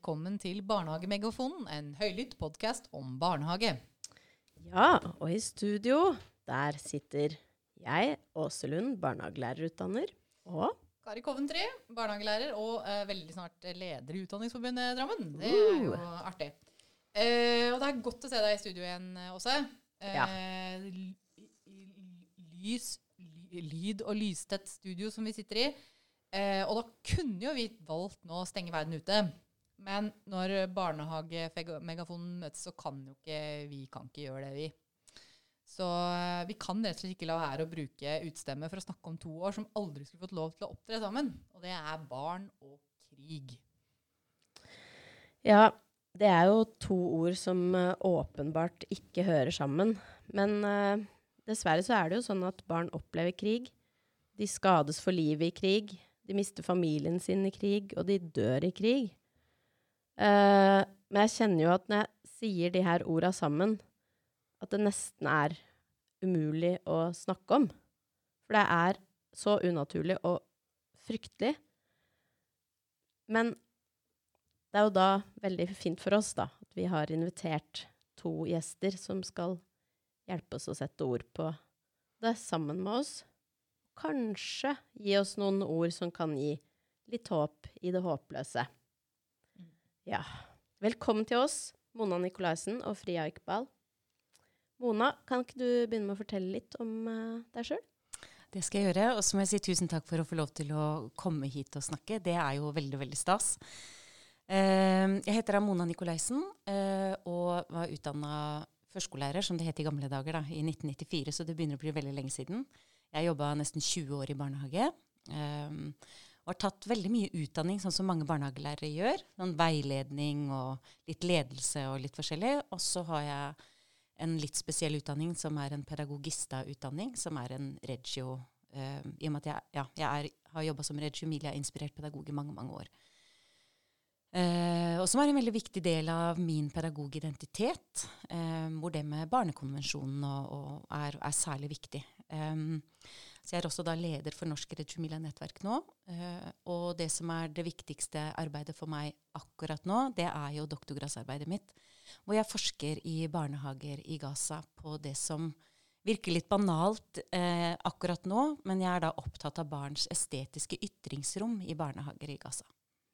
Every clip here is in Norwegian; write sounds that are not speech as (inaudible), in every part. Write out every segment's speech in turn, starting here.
velkommen til Barnehagemegafonen, en høylytt podkast om barnehage. Ja, og i studio, der sitter jeg, Åse Lund, barnehagelærerutdanner, og Kari Coventry, barnehagelærer og eh, veldig snart leder i Utdanningsforbundet Drammen. Det er jo Uh. artig. Eh, og det er godt å se deg i studio igjen, Åse. Eh, Ja. Lys, lyd- og lystett studio som vi sitter i. Eh, og da kunne jo vi valgt nå å stenge verden ute. Men når barnehagemegafonen møtes, så kan jo ikke vi kan ikke gjøre det, vi. Så eh, vi kan rett og slett ikke la være å bruke utestemme for å snakke om to år som aldri skulle fått lov til å opptre sammen. Og det er barn og krig. ja, det er jo to ord som eh, åpenbart ikke hører sammen. Men uh, dessverre så er det jo sånn at barn opplever krig. De skades for livet i krig. De mister familien sin i krig, og de dør i krig. Eh, men jeg kjenner jo at når jeg sier de her orda sammen, at det nesten er umulig å snakke om. For det er så unaturlig og fryktelig. Men det er jo da veldig fint for oss da, at vi har invitert to gjester som skal hjelpe oss å sette ord på det sammen med oss. Kanskje gi oss noen ord som kan gi litt håp i det håpløse. Ja. Velkommen til oss, Mona Nikolaisen og Fria Iqbal. Mona, kan ikke du begynne med å fortelle litt om eh, deg sjøl? Det skal jeg gjøre. Og så må jeg si tusen takk for å få lov til å komme hit og snakke. Det er jo veldig, veldig stas. Eh, jeg heter Mona Nikolaisen eh, og var utdanna førskolelærer, som det het i gamle dager, da, i 1994. Så det begynner å bli veldig lenge siden. Jeg jobba nesten 20 år i barnehage. eh, og har tatt veldig mye utdanning, sånn som mange barnehagelærere gjør. Noen veiledning og litt ledelse og litt forskjellig. Og så har jeg en litt spesiell utdanning som er en pedagogista-utdanning, som er en regio uh, I og med at jeg, ja, jeg er, har jobba som regio Milia-inspirert pedagog i mange, mange år. Uh, og som er en veldig viktig del av min pedagogidentitet, uh, hvor det med barnekonvensjonen og, og er, er særlig viktig. Um, så jeg er også da leder for Norsk Reggio Jumila-nettverk nå. eh, og det som er det viktigste arbeidet for meg akkurat nå, det er jo doktorgradsarbeidet mitt hvor jeg forsker i barnehager i Gaza på det som virker litt banalt eh, akkurat nå, men jeg er da opptatt av barns estetiske ytringsrom i barnehager i Gaza.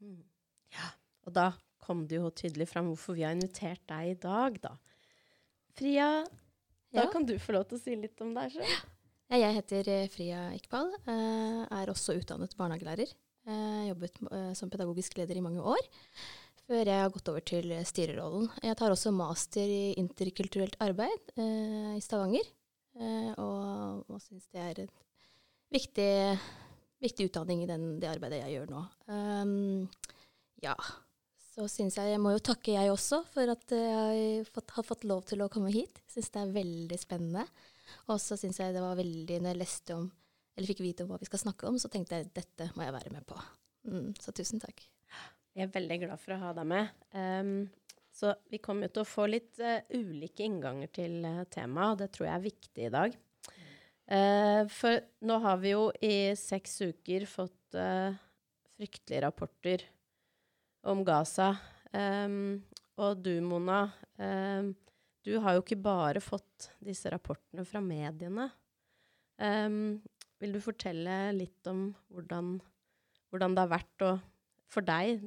Ja, og da kom det jo tydelig fram hvorfor vi har invitert deg i dag, da. Fria, da Ja. kan du få lov til å si litt om deg sjøl. Jeg heter eh, Fria Iqbal, eh, er også utdannet barnehagelærer. Eh, Jobbet som pedagogisk leder i mange år, før jeg har gått over til styrerollen. Jeg tar også master i interkulturelt arbeid i Stavanger, og, og syns det er en viktig, viktig utdanning i den, det arbeidet jeg gjør nå. Um, ja, så syns jeg Jeg må jo takke jeg også for at jeg fått, har fått lov til å komme hit. Syns det er veldig spennende. Og så syns jeg det var veldig Når jeg leste om, eller fikk vite om hva vi skal snakke om, så tenkte jeg dette må jeg være med på. Mm, så tusen takk. Jeg er veldig glad for å ha deg med. Um, så vi kommer jo til å få litt uh, ulike innganger til uh, temaet, og det tror jeg er viktig i dag. Uh, for nå har vi jo i seks uker fått fryktelige rapporter om Gaza. Um, og du, Mona, um, du har jo ikke bare fått disse rapportene fra mediene. Um, vil du fortelle litt om hvordan, hvordan det har vært å, for deg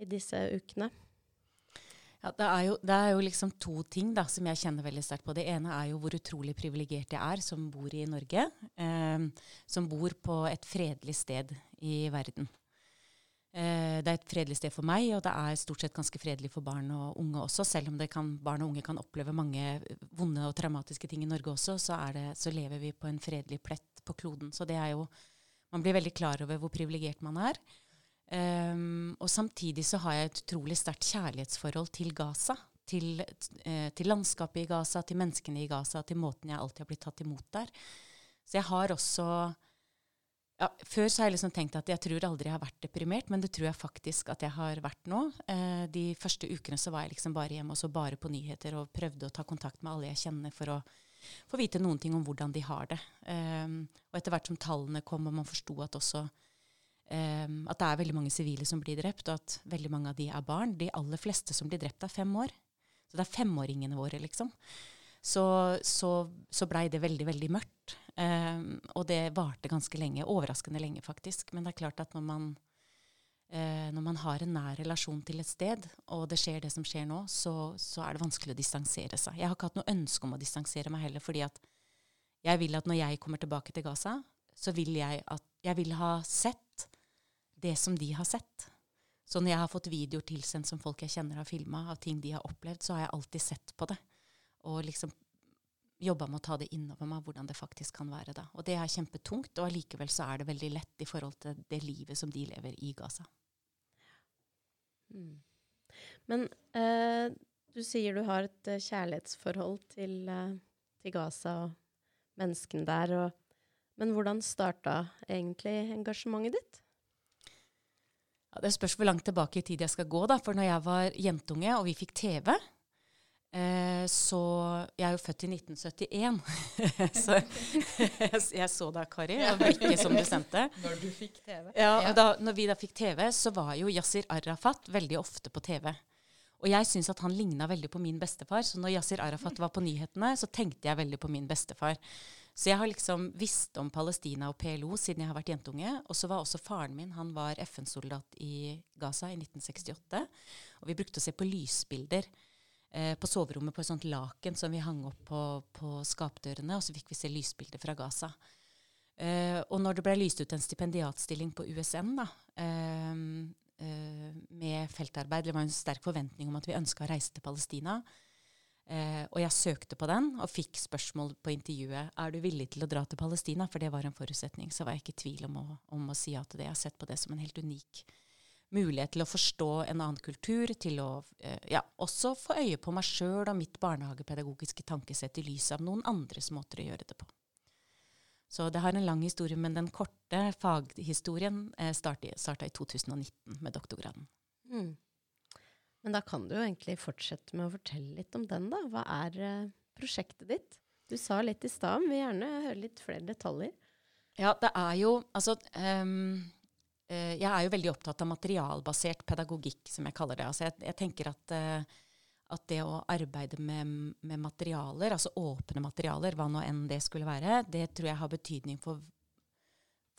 i disse ukene? Ja, det, er jo, det er jo liksom to ting da, som jeg kjenner veldig sterkt på. Det ene er jo hvor utrolig privilegert jeg er som bor i Norge. Eh, som bor på et fredelig sted i verden. Eh, det er et fredelig sted for meg, og det er stort sett ganske fredelig for barn og unge også. Selv om kan, barn og unge kan oppleve mange vonde og traumatiske ting i Norge også, så, det, så lever vi på en fredelig plett på kloden. Så det er jo Man blir veldig klar over hvor privilegert man er. Um, og samtidig så har jeg et utrolig sterkt kjærlighetsforhold til Gaza. Til, eh, til, landskapet i Gaza, til menneskene i Gaza, til måten jeg alltid har blitt tatt imot der. Så jeg har også ja, Før så har jeg liksom tenkt at jeg tror aldri jeg har vært deprimert, men det tror jeg faktisk at jeg har vært nå. Eh, de første ukene så var jeg liksom bare hjemme og så bare på nyheter og prøvde å ta kontakt med alle jeg kjenner for å få vite noen ting om hvordan de har det. Eh, og etter hvert som tallene kom og man forsto at også eh, at det er veldig mange sivile som blir drept, og at veldig mange av de er barn. De aller fleste som blir drept, er fem år. Så det er femåringene våre, liksom. Så, så, så blei det veldig, veldig mørkt. Um, og det varte ganske lenge. Overraskende lenge, faktisk. Men det er klart at når man, uh, når man har en nær relasjon til et sted, og det skjer det som skjer nå, så, så, er det vanskelig å distansere seg. Jeg har ikke hatt noe ønske om å distansere meg heller, fordi at jeg vil at når jeg kommer tilbake til Gaza, så vil jeg at jeg vil ha sett det som de har sett. Så når jeg har fått videoer tilsendt som folk jeg kjenner har filma, av ting de har opplevd, så har jeg alltid sett på det. Og liksom jobba med å ta det innover meg, hvordan det faktisk kan være. da. Og det er kjempetungt, og allikevel så er det veldig lett i forhold til det livet som de lever i Gaza. Mm. Men eh, du sier du har et uh, kjærlighetsforhold til, uh, til, Gaza og menneskene der. Og, men hvordan starta egentlig engasjementet ditt? Ja, det spørs hvor langt tilbake i tid jeg skal gå. da, For når jeg var jentunge og vi fikk TV eh, så Jeg er jo født i 1971. (laughs) så jeg, (laughs) jeg, så deg, Kari, og blikket som du sendte. Når du fikk TV. Ja, og da når vi da fikk TV, så var jo Yasir Arafat veldig ofte på TV. Og jeg syns at han ligna veldig på min bestefar. Så når Yasir Arafat var på nyhetene, så tenkte jeg veldig på min bestefar. Så jeg har liksom visst om Palestina og PLO siden jeg har vært jentunge. Og så var også faren min han var FN-soldat i Gaza i 1968. Og vi brukte å se på lysbilder eh, på soverommet på et sånt laken som vi hang opp på, på skapdørene. Og så fikk vi se lysbilder fra Gaza. Eh, og når det ble lyst ut en stipendiatstilling på USN da, eh, eh, med feltarbeid, det var en sterk forventning om at vi ønska å reise til Palestina, Eh, og jeg søkte på den og fikk spørsmål på intervjuet er du villig til å dra til Palestina, for det var en forutsetning. Så var jeg ikke i tvil om å, om å si ja til det. Jeg har sett på det som en helt unik mulighet til å forstå en annen kultur, til å eh, ja, også få øye på meg sjøl og mitt barnehagepedagogiske tankesett i lys av noen andres måter å gjøre det på. Så det har en lang historie, men den korte faghistorien eh, starta i 2019 med doktorgraden. Mm. Men da kan du jo egentlig fortsette med å fortelle litt om den, da. Hva er uh, prosjektet ditt? Du sa litt i stad, men vil gjerne høre litt flere detaljer. Ja, det er jo Altså um, Jeg er jo veldig opptatt av materialbasert pedagogikk, som jeg kaller det. Altså jeg, jeg tenker at, uh, at, det å arbeide med, med, materialer, altså åpne materialer, hva nå enn det skulle være, det tror jeg har betydning for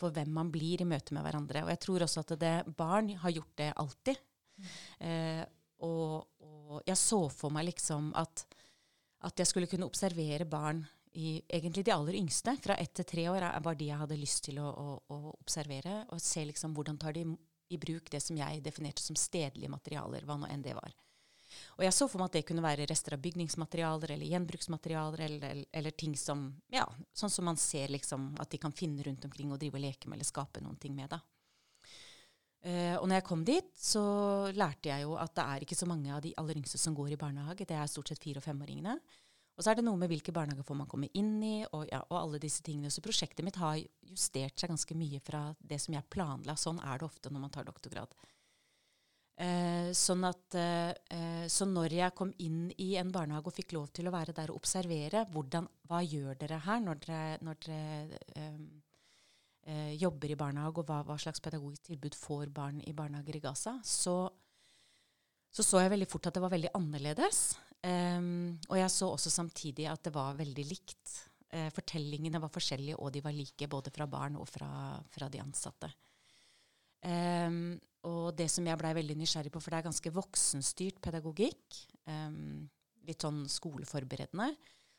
for hvem man blir i møte med hverandre. Og jeg tror også at det, barn har gjort det alltid. Mm. Og, og, jeg så for meg liksom at, at jeg skulle kunne observere barn i egentlig de aller yngste. Fra ett til tre år var de jeg hadde lyst til å, å, å, observere. Og se liksom hvordan tar de i bruk det som jeg definerte som stedlige materialer, hva nå enn det var. Og jeg så for meg at det kunne være rester av bygningsmaterialer eller gjenbruksmaterialer eller, eller, eller, ting som Ja, sånn som man ser liksom at de kan finne rundt omkring og drive og leke med eller skape noen ting med. da. Uh, og når jeg kom dit, så lærte jeg jo at det er ikke så mange av de aller yngste som går i barnehage. Det er stort sett fire- og femåringene. Og så er det noe med hvilke barnehager man komme inn i, og, ja, og, alle disse tingene. Så prosjektet mitt har justert seg ganske mye fra det som jeg planla. Sånn er det ofte når man tar doktorgrad. Eh, sånn at, eh, så når jeg kom inn i en barnehage og fikk lov til å være der og observere hvordan, hva gjør dere her når dere, når dere eh, jobber i barnehage, og hva, hva, slags pedagogisk tilbud får barn i barnehager i Gaza, så, så så jeg veldig fort at det var veldig annerledes. Um, og jeg så også samtidig at det var veldig likt. Uh, fortellingene var forskjellige, og de var like både fra barn og fra, fra de ansatte. Um, og det som jeg blei veldig nysgjerrig på, for det er ganske voksenstyrt pedagogikk, um, litt sånn skoleforberedende,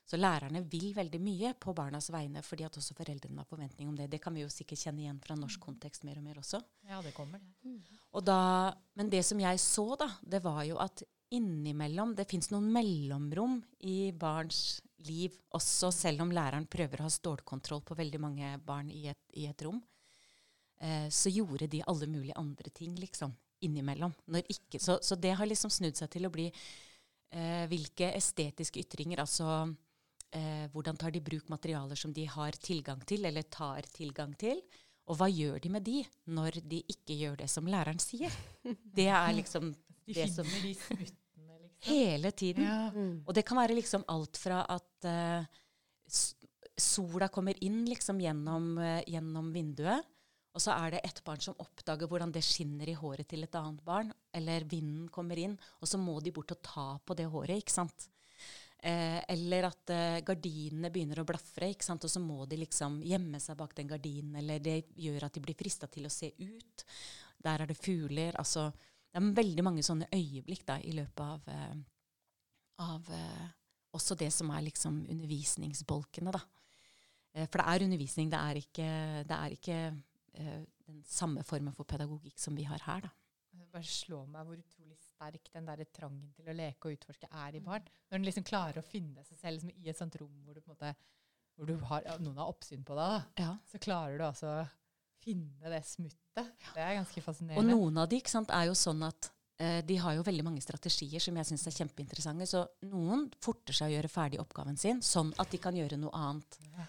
så lærerne vil veldig mye på barnas vegne, fordi at også foreldrene har forventning om det. Det kan vi jo sikkert kjenne igjen fra norsk kontekst mer og mer også. Ja, det kommer det. Mm. Da, men det som jeg så, da, det var jo at innimellom Det fins noen mellomrom i barns liv, også selv om læreren prøver å ha stålkontroll på veldig mange barn i et, i et rom. Eh, så gjorde de alle mulige andre ting, liksom, innimellom. Ikke, så, så, det har liksom snudd seg til å bli eh, hvilke estetiske ytringer, altså eh, hvordan tar de i bruk materialer som de har tilgang til, eller tar tilgang til? Og hva gjør de med de når de ikke gjør det som læreren sier? (laughs) Det er liksom de det som de smuttene, liksom. Hele tiden. Ja. Mm. Og det kan være liksom alt fra at uh, sola kommer inn liksom gjennom, uh, gjennom vinduet, Og så er det et barn som oppdager hvordan det skinner i håret til et annet barn, eller vinden kommer inn, og så må de bort og ta på det håret, ikke sant. Eh, eller at eh, gardinene begynner å blafre, ikke sant? og så må de liksom gjemme seg bak den gardinen. Eller det gjør at de blir frista til å se ut. Der er det fugler. Altså, det er veldig mange sånne øyeblikk da, i løpet av, eh, av eh, også det som er liksom undervisningsbolkene. da. Eh, for det er undervisning, det er ikke, det er ikke den samme formen for pedagogikk som vi har her. da. Det bare slår meg hvor utrolig sterk den der trangen til å leke og utforske er i barn. Når en liksom klarer å finne seg selv liksom, i et sånt rom hvor, du, på en måte, hvor du har, noen har oppsyn på deg, da, Ja. så klarer du altså finne det smuttet. Det er ganske fascinerende. Og noen av de ikke sant, er jo sånn at eh, de har jo veldig mange strategier som jeg syns er kjempeinteressante. Så noen forter seg å gjøre ferdig oppgaven sin, sånn at de kan gjøre noe annet. Ja.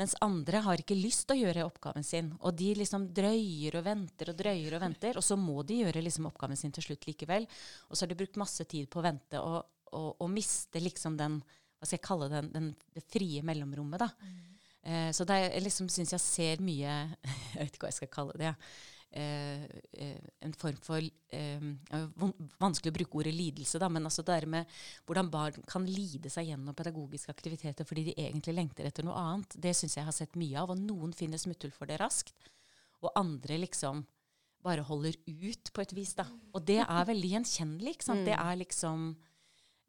Mens andre har ikke lyst til å gjøre oppgaven sin. Og de liksom drøyer og venter og drøyer og venter, og så må de gjøre liksom oppgaven sin til slutt likevel. Og så har de brukt masse tid på å vente og, og, og miste liksom den hva skal jeg kalle den, den, det frie mellomrommet. da. Eh, så det er, jeg liksom syns jeg ser mye (laughs) Jeg vet ikke hva jeg skal kalle det. Eh, eh, en form for eh, Vanskelig å bruke ordet lidelse, da, men altså det er med hvordan barn kan lide seg gjennom pedagogiske aktiviteter fordi de egentlig lengter etter noe annet, det syns jeg har sett mye av. Og noen finner smutthull for det raskt, og andre liksom bare holder ut på et vis. da. Og det er veldig gjenkjennelig. ikke sant? Det er liksom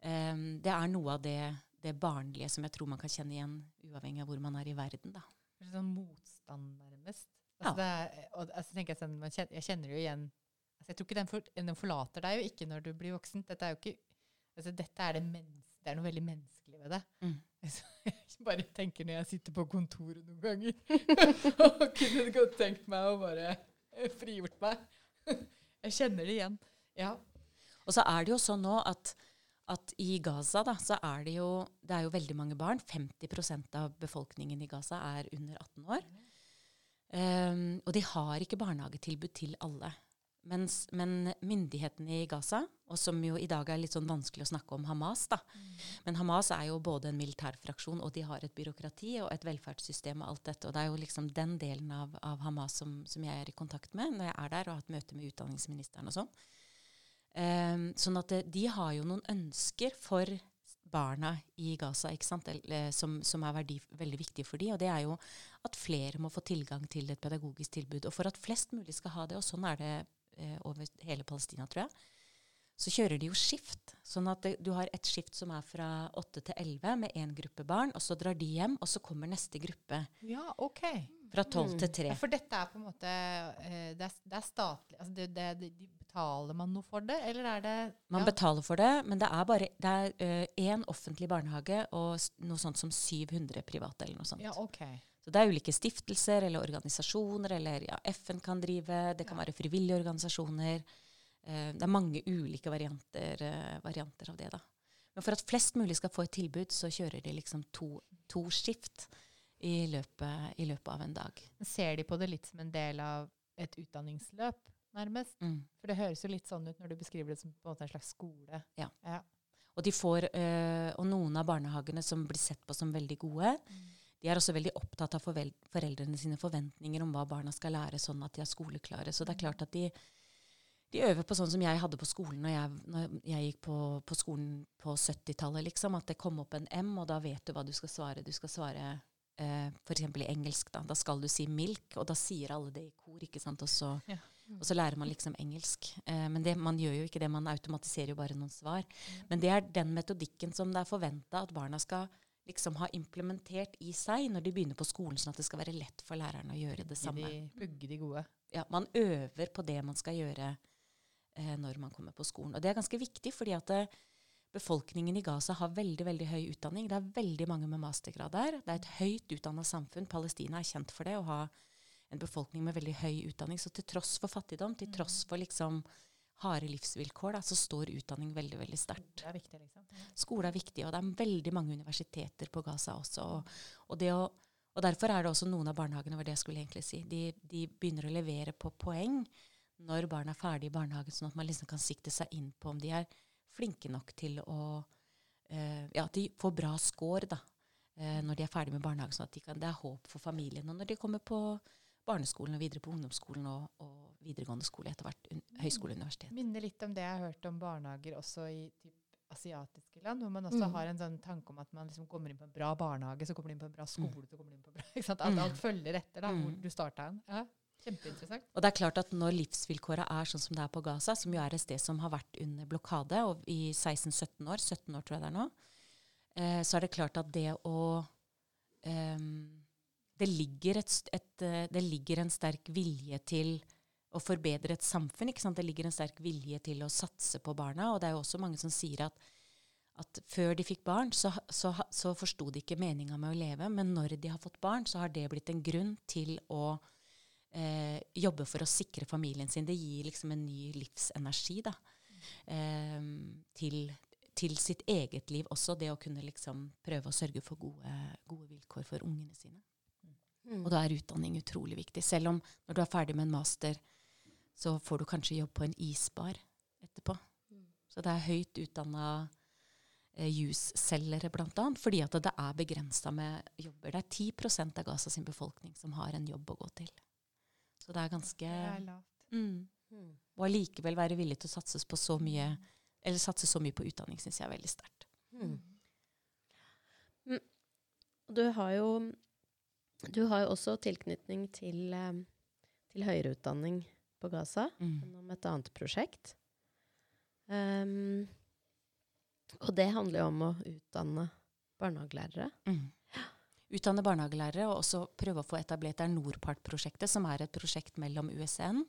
eh, Det er noe av det, det barnlige som jeg tror man kan kjenne igjen, uavhengig av hvor man er i verden. da. er Sånn motstand, nærmest. Altså, det er, og, altså, jeg, sånn, kjenner, jeg kjenner det jo igjen altså, Jeg tror ikke den, for, den forlater deg jo ikke når du blir voksen. Dette er jo ikke altså, Dette er, det, mens, det er noe veldig menneskelig ved det. Mm. Altså, (laughs) jeg bare tenker når jeg sitter på kontoret noen ganger (laughs) og kunne godt tenkt meg å bare eh, frigjort meg. (laughs) Jeg kjenner det igjen. Ja. Og så er det jo sånn nå at, at i Gaza da, så er det jo, det er jo veldig mange barn. 50% av befolkningen i Gaza er under 18 år. Um, og de har ikke barnehagetilbud til alle. Mens, men myndighetene i Gaza, og som jo i dag er litt sånn vanskelig å snakke om Hamas da, Men Hamas er jo både en militærfraksjon, og de har et byråkrati og et velferdssystem og alt dette. Og det er jo liksom den delen av, av Hamas som, som jeg er i kontakt med når jeg er der og har hatt møte med utdanningsministeren og sånn. Um, sånn at det, de har jo noen ønsker for barna i Gaza? Eller, som, som er verdi, veldig viktige for de, og det er jo at flere må få tilgang til et pedagogisk tilbud. Og for at flest mulig skal ha det, og sånn er det eh, over hele Palestina, tror jeg, så kjører de jo skift. Sånn at det, du har et skift som er fra 8 til 11 med én gruppe barn, og så drar de hjem, og så kommer neste gruppe ja, OK. fra 12 til 3. Ja, for dette er på en måte eh, det, er, det er statlig altså det, det, de, de Betaler man noe for det, eller er det Man ja. betaler for det, men det er bare det er én offentlig barnehage og noe sånt som 700 private. eller noe sånt. Ja, OK. Så det er ulike stiftelser eller organisasjoner, eller ja, FN kan drive, det kan Ja. være frivillige organisasjoner. Uh, det er mange ulike varianter, uh, varianter av det. da. Men for at flest mulig skal få et tilbud, så kjører de liksom to, to skift i løpet, i løpet av en dag. Ser de på det litt som en del av et utdanningsløp, nærmest? Mm. For det høres jo litt sånn ut når du beskriver det som på en måte en slags skole. Ja. ja. Og, de får, øh, og noen av barnehagene som blir sett på som veldig gode, de er også veldig opptatt av foreldrene sine forventninger om hva barna skal lære, sånn at de er skoleklare. Så det er klart at de, de øver på sånn som jeg hadde på skolen når jeg, når jeg gikk på, på skolen på 70-tallet. Liksom, at det kom opp en M, og da vet du hva du skal svare. Du skal svare eh, f.eks. i engelsk. Da. da skal du si 'milk', og da sier alle det i kor. ikke sant? Og så, Ja. Og så lærer man liksom engelsk. Eh, men det, man gjør jo ikke det, man automatiserer jo bare noen svar. Men det er den metodikken som det er forventa at barna skal liksom ha implementert i seg når de begynner på skolen, sånn at det skal være lett for læreren å gjøre det samme. De, pugge de gode. Ja, man øver på det man skal gjøre eh, når man kommer på skolen. Og det er ganske viktig, fordi at eh, befolkningen i Gaza har veldig veldig høy utdanning. Det er veldig mange med mastergrad der. Det er et høyt utdanna samfunn. Palestina er kjent for det, å ha en befolkning med veldig høy utdanning. Så til tross for fattigdom, til tross for liksom harde livsvilkår, da, så står utdanning veldig veldig sterkt. Skole er viktig, liksom. Skole er viktig, og det er veldig mange universiteter på Gaza også. Og, og, det å, og derfor er det også noen av barnehagene var det jeg skulle egentlig si. De, de begynner å levere på poeng når barn er ferdig i barnehagen, sånn at man liksom kan sikte seg inn på om de er flinke nok til å uh, Ja, at de får bra score da, eh, når de er ferdig med barnehagen, sånn at de kan, det er håp for familien. Og når de kommer på, barneskolen og videre på ungdomsskolen og, og videregående skole etter hvert. Un høyskole og universitet. Minner litt om det jeg har hørt om barnehager også i typ asiatiske land, hvor man også Mm. har en sånn tanke om at man liksom kommer inn på en bra barnehage, så kommer du inn på en bra skole, så kommer du inn på en bra (laughs) ikke sant? At Mm. alt følger etter da, hvor Mm. du starta hen. Ja, kjempeinteressant. Og det er klart at når livsvilkåra er sånn som det er på Gaza, som jo er et sted som har vært under blokade og i 16-17 år, 17 år tror jeg det er nå, eh, så er det klart at det å ehm, det, ligger et, et, eh, det ligger en sterk vilje til å forbedre et samfunn. Det ligger en sterk vilje til å satse på barna. Og det er jo også mange som sier at, at før de fikk barn, så, så, så forsto de ikke meninga med å leve. Men når de har fått barn, så har det blitt en grunn til å eh, jobbe for å sikre familien sin. Det gir liksom en ny livsenergi da, eh, til, til sitt eget liv også. Det å kunne liksom prøve å sørge for gode, gode vilkår for ungene sine. Mm. Og da er utdanning utrolig viktig. Selv om når du er ferdig med en master, så får du kanskje jobb på en isbar etterpå. Mm. Så det er høyt utdanna eh, jusselgere, blant annet, fordi at det er begrensa med jobber. Det er 10% av Gaza sin befolkning som har en jobb å gå til. Så det er ganske Det er lavt. mm. Mm. Og allikevel være villig til å satse på så mye eller satse så mye på utdanning, syns jeg er veldig sterkt. Mm. Og Du har jo du har jo også tilknytning til, eh, til høyere utdanning på Gaza Mm. gjennom et annet prosjekt. Um, og det handler jo om å utdanne barnehagelærere. Mm. Utdanne barnehagelærere og også prøve å få etablert det er Nordpart-prosjektet, som er et prosjekt mellom USN,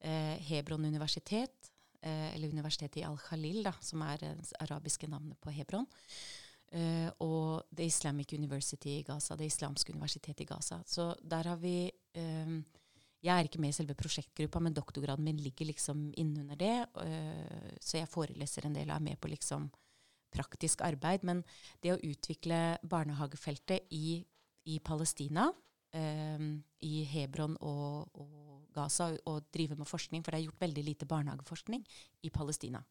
eh, Hebron universitet, eh, eller universitetet i Al-Khalil, som er det arabiske navnet på Hebron, eh, og The Islamic University i Gaza, det islamske universitetet i Gaza. Så der har vi um, Jeg er ikke med i selve prosjektgruppa, men doktorgraden min ligger liksom innunder det, Uh, så jeg foreleser en del og er med på liksom praktisk arbeid. Men det å utvikle barnehagefeltet i, i Palestina, um, i Hebron og, og Gaza, og drive med forskning, for det er gjort veldig lite barnehageforskning i Palestina.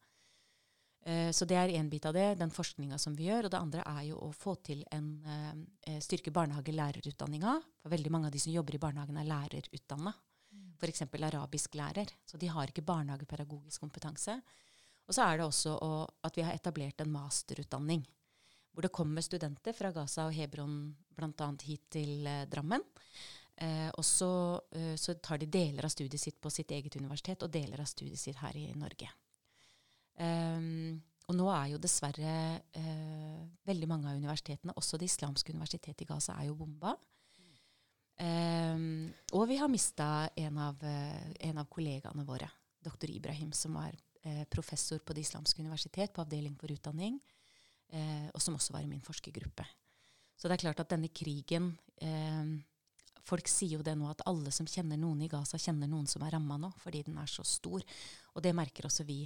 Eh, så det er én bit av det, den forskninga som vi gjør. Og det andre er jo å få til en eh, styrke barnehagelærerutdanninga. For veldig mange av de som jobber i barnehagen, er lærerutdanna. F.eks. arabisk lærer. Så de har ikke barnehagepedagogisk kompetanse. Og så er det også å, at vi har etablert en masterutdanning. Hvor det kommer studenter fra Gaza og Hebron bl.a. hit til eh, Drammen. Eh, og så, eh, så tar de deler av studiet sitt på sitt eget universitet og deler av studiet sitt her i Norge. Um, og nå er jo dessverre uh, veldig mange av universitetene, også det islamske universitetet i Gaza, er jo bomba. Um, og vi har mista en, eh, en av kollegaene våre, doktor Ibrahim, som var uh, professor på Det islamske universitet på avdeling for utdanning, og som også var i min forskergruppe. Så det er klart at denne krigen eh, Folk sier jo det nå at alle som kjenner noen i Gaza, kjenner noen som er ramma nå, fordi den er så stor. Og det merker også vi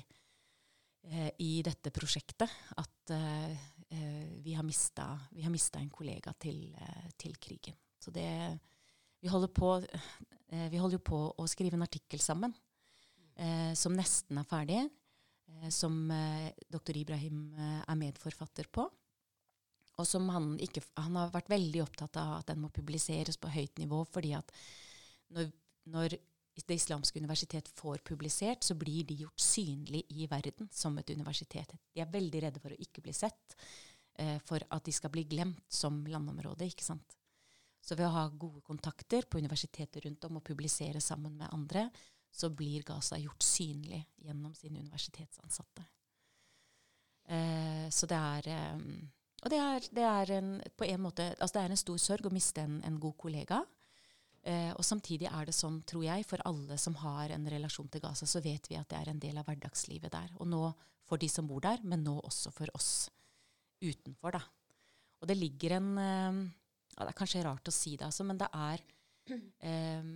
i dette prosjektet, at eh, eh, vi har mista en kollega til, eh, til krigen. Så det Vi holder på eh, Vi holder jo på å skrive en artikkel sammen eh, som nesten er ferdig, eh, som eh, doktor Ibrahim eh, er medforfatter på. Og som han ikke Han har vært veldig opptatt av at den må publiseres på høyt nivå, fordi at når, når Det islamske universitet får publisert, så blir de gjort synlig i verden som et universitet. De er veldig redde for å ikke bli sett, eh, for at de skal bli glemt som landområde. ikke sant? Så ved å ha gode kontakter på universiteter rundt om og publisere sammen med andre, så blir Gaza gjort synlig gjennom sine universitetsansatte. Eh, så det er eh, Og det er, det er en, på en måte Altså det er en stor sorg å miste en, en god kollega. Eh, og samtidig er det sånn, tror jeg, for alle som har en relasjon til Gaza, så vet vi at det er en del av hverdagslivet der. Og nå for de som bor der, men nå også for oss utenfor, da. Og det ligger en eh, ja, Det er kanskje rart å si det, altså, men det er (clears throat) eh,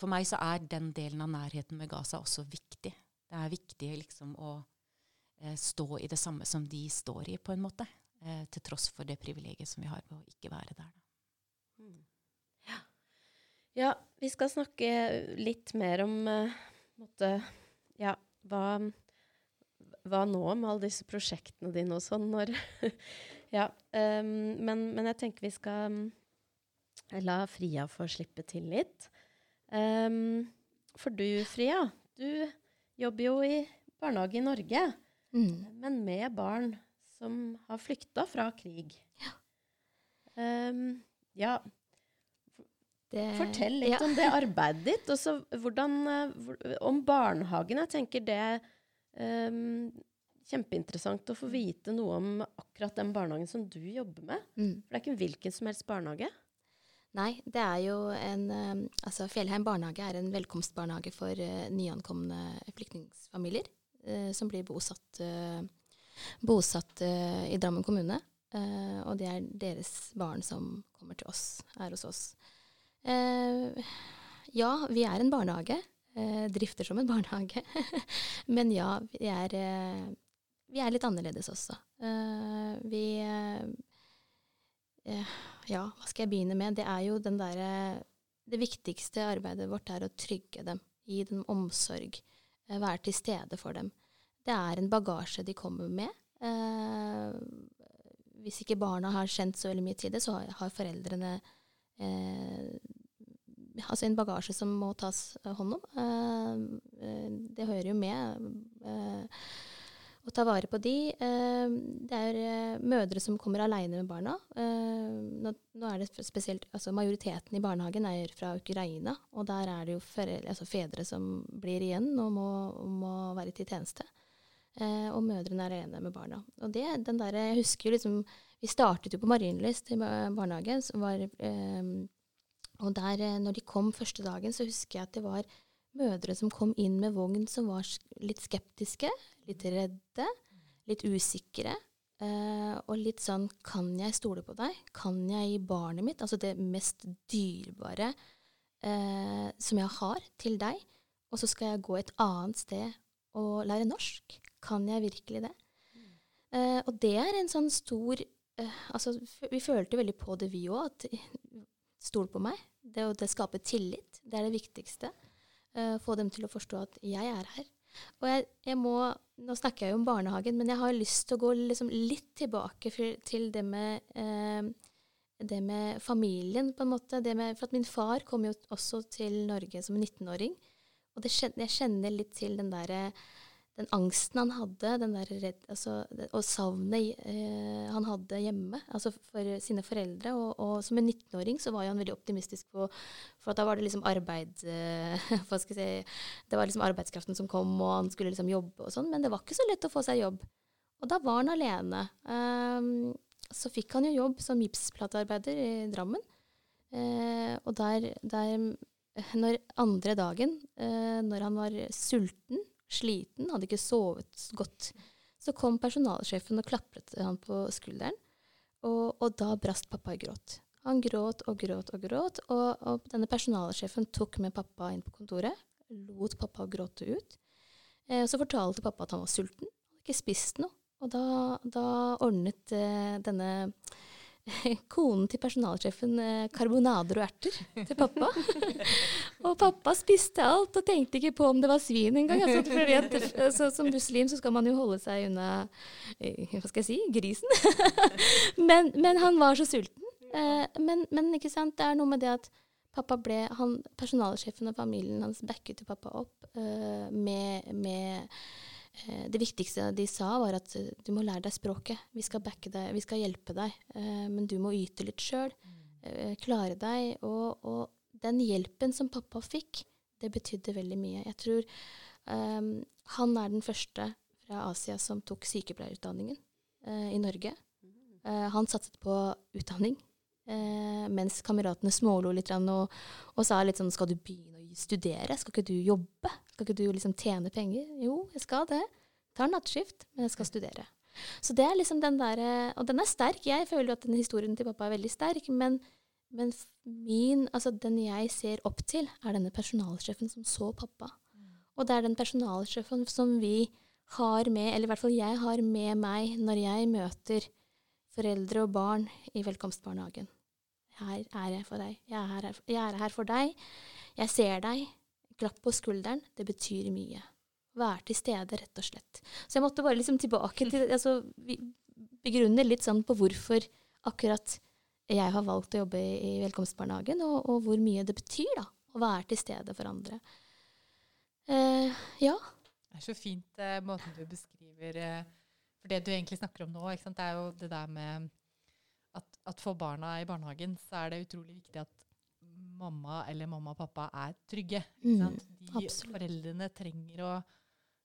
For meg så er den delen av nærheten med Gaza også viktig. Det er viktig liksom å eh, stå i det samme som de står i, på en måte. Eh, til tross for det privilegiet som vi har ved å ikke være der. Da. Ja. Ja, vi skal snakke litt mer om uh, måtte, ja, hva, hva nå med alle disse prosjektene dine og sånn når (laughs) Ja. Um, men, men, jeg tenker vi skal um, la Fria få slippe til litt. Um, for du, Fria, du jobber jo i barnehage i Norge, Mm. men med barn som har flykta fra krig. Ja. Um, ja, Det, fortell litt ja. om det arbeidet ditt. Og så hvordan eh, Om barnehagen. Jeg tenker det um, Kjempeinteressant å få vite noe om akkurat den barnehagen som du jobber med. Mm. For det er ikke hvilken som helst barnehage. Nei, det er jo en eh, Altså Fjellheim barnehage er en velkomstbarnehage for uh, nyankomne flyktningfamilier uh, som blir bosatt, uh, bosatt eh, i Drammen kommune. Eh, og det er deres barn som kommer til oss, er hos oss. Eh, ja, vi er en barnehage. eh, drifter som en (laughs) barnehage. Men ja, vi er, eh, vi er litt annerledes også. Vi ja, hva skal jeg begynne med? Det er jo den derre Det viktigste arbeidet vårt er å trygge dem, gi dem omsorg, være til stede for dem. Det er en bagasje de kommer med. Hvis ikke barna har kjent så veldig mye til det, så har, foreldrene altså en bagasje som må tas hånd om. Eh, eh, det hører jo med. Eh, å ta vare på de. Eh, det er eh, mødre som kommer alene med barna. Eh, nå, er det spesielt, altså Majoriteten i barnehagen er fra Ukraina, og der er det jo altså fedre som blir igjen og må, må være til tjeneste. Eh, og mødrene er alene med barna. Og det, den der, jeg husker jo liksom, Vi startet jo på Marienlyst i barnehagen. Var, eh, og der, eh, når de kom første dagen, så husker jeg at det var mødre som kom inn med vogn som var litt skeptiske, litt redde, litt usikre. eh, og litt sånn Kan jeg stole på deg? Kan jeg gi barnet mitt, altså det mest dyrebare eh, som jeg har, til deg? Og så skal jeg gå et annet sted og lære norsk? Kan jeg virkelig det? Eh, og det er en sånn stor Altså, vi følte veldig på det, vi òg. At stol på meg. Det, å- det skaper tillit. Det er det viktigste. Uh, få dem til å forstå at jeg er her. Og jeg, jeg må Nå snakker jeg jo om barnehagen, men jeg har lyst til å gå liksom litt tilbake for, til det med eh, det med familien, på en måte. Med, for at min far kom jo også til Norge som 19-åring. Og det, jeg kjenner litt til den derre den angsten han hadde, den der redd, altså, og savnet eh, han hadde hjemme altså for sine foreldre. Og, og som en 19-åring så var han veldig optimistisk på For da var det liksom arbeid eh, (laughs) hva skal jeg si, Det var liksom arbeidskraften som kom, og han skulle liksom jobbe og sånn. Men det var ikke så lett å få seg jobb. Og da var han alene. Um, så fikk han jo jobb som gipsplatearbeider i Drammen. Eh, og der, der Når andre dagen, eh, når han var sulten, sliten, hadde ikke sovet godt, så kom personalsjefen og klapret han på skulderen. Og, og da brast pappa i gråt. Han gråt og gråt og gråt, og, og denne personalsjefen tok med pappa inn på kontoret, lot pappa gråte ut. Eh, så fortalte pappa at han var sulten, hadde ikke spist noe. Og da, da ordnet eh, denne (laughs) konen til personalsjefen eh, karbonader og erter til pappa. (laughs) og pappa spiste alt og tenkte ikke på om det var svin engang. Altså, at, altså, som muslim så skal man jo holde seg unna eh, hva skal jeg si grisen. (laughs) men, men han var så sulten. Men, men ikke sant, det er noe med det at pappa ble, han, personalsjefen og familien hans backet jo pappa opp med, med Det viktigste de sa, var at eh, du må lære deg språket. Vi skal deg, vi skal hjelpe deg, eh, men du må yte litt sjøl. eh, klare deg. Og, og den hjelpen som pappa fikk, det betydde veldig mye. Jeg tror um, han er den første fra Asia som tok sykepleierutdanningen uh, i Norge. Uh, han satset på utdanning. Uh, mens kameratene smålo litt og, og sa litt sånn Skal du begynne studere? Skal ikke du jobbe? Skal ikke du liksom tjene penger? Jo, jeg skal det. Tar nattskift, men jeg skal studere. Så det er liksom den derre Og den er sterk. Jeg føler jo at den historien til pappa er veldig sterk, men, men min Altså den jeg ser opp til, er denne personalsjefen som så pappa. Og det er den personalsjefen som vi har med, eller i hvert fall jeg har med meg når jeg møter foreldre og barn i velkomstbarnehagen. Her er jeg for deg. Jeg er her, jeg er her for deg. Jeg ser deg. Klapp på skulderen. Det betyr mye. Være til stede, rett og slett. Så jeg måtte bare liksom tilbake til altså, begrunne litt sånn på hvorfor akkurat jeg har valgt å jobbe i, i velkomstbarnehagen, og, og, hvor mye det betyr da, å være til stede for andre. Eh, ja. Det er så fint eh, måten du beskriver eh, For det du egentlig snakker om nå, det er jo det der med at, for barna i barnehagen så er det utrolig viktig at mamma eller mamma og pappa er trygge. Mm, De absolutt. foreldrene trenger å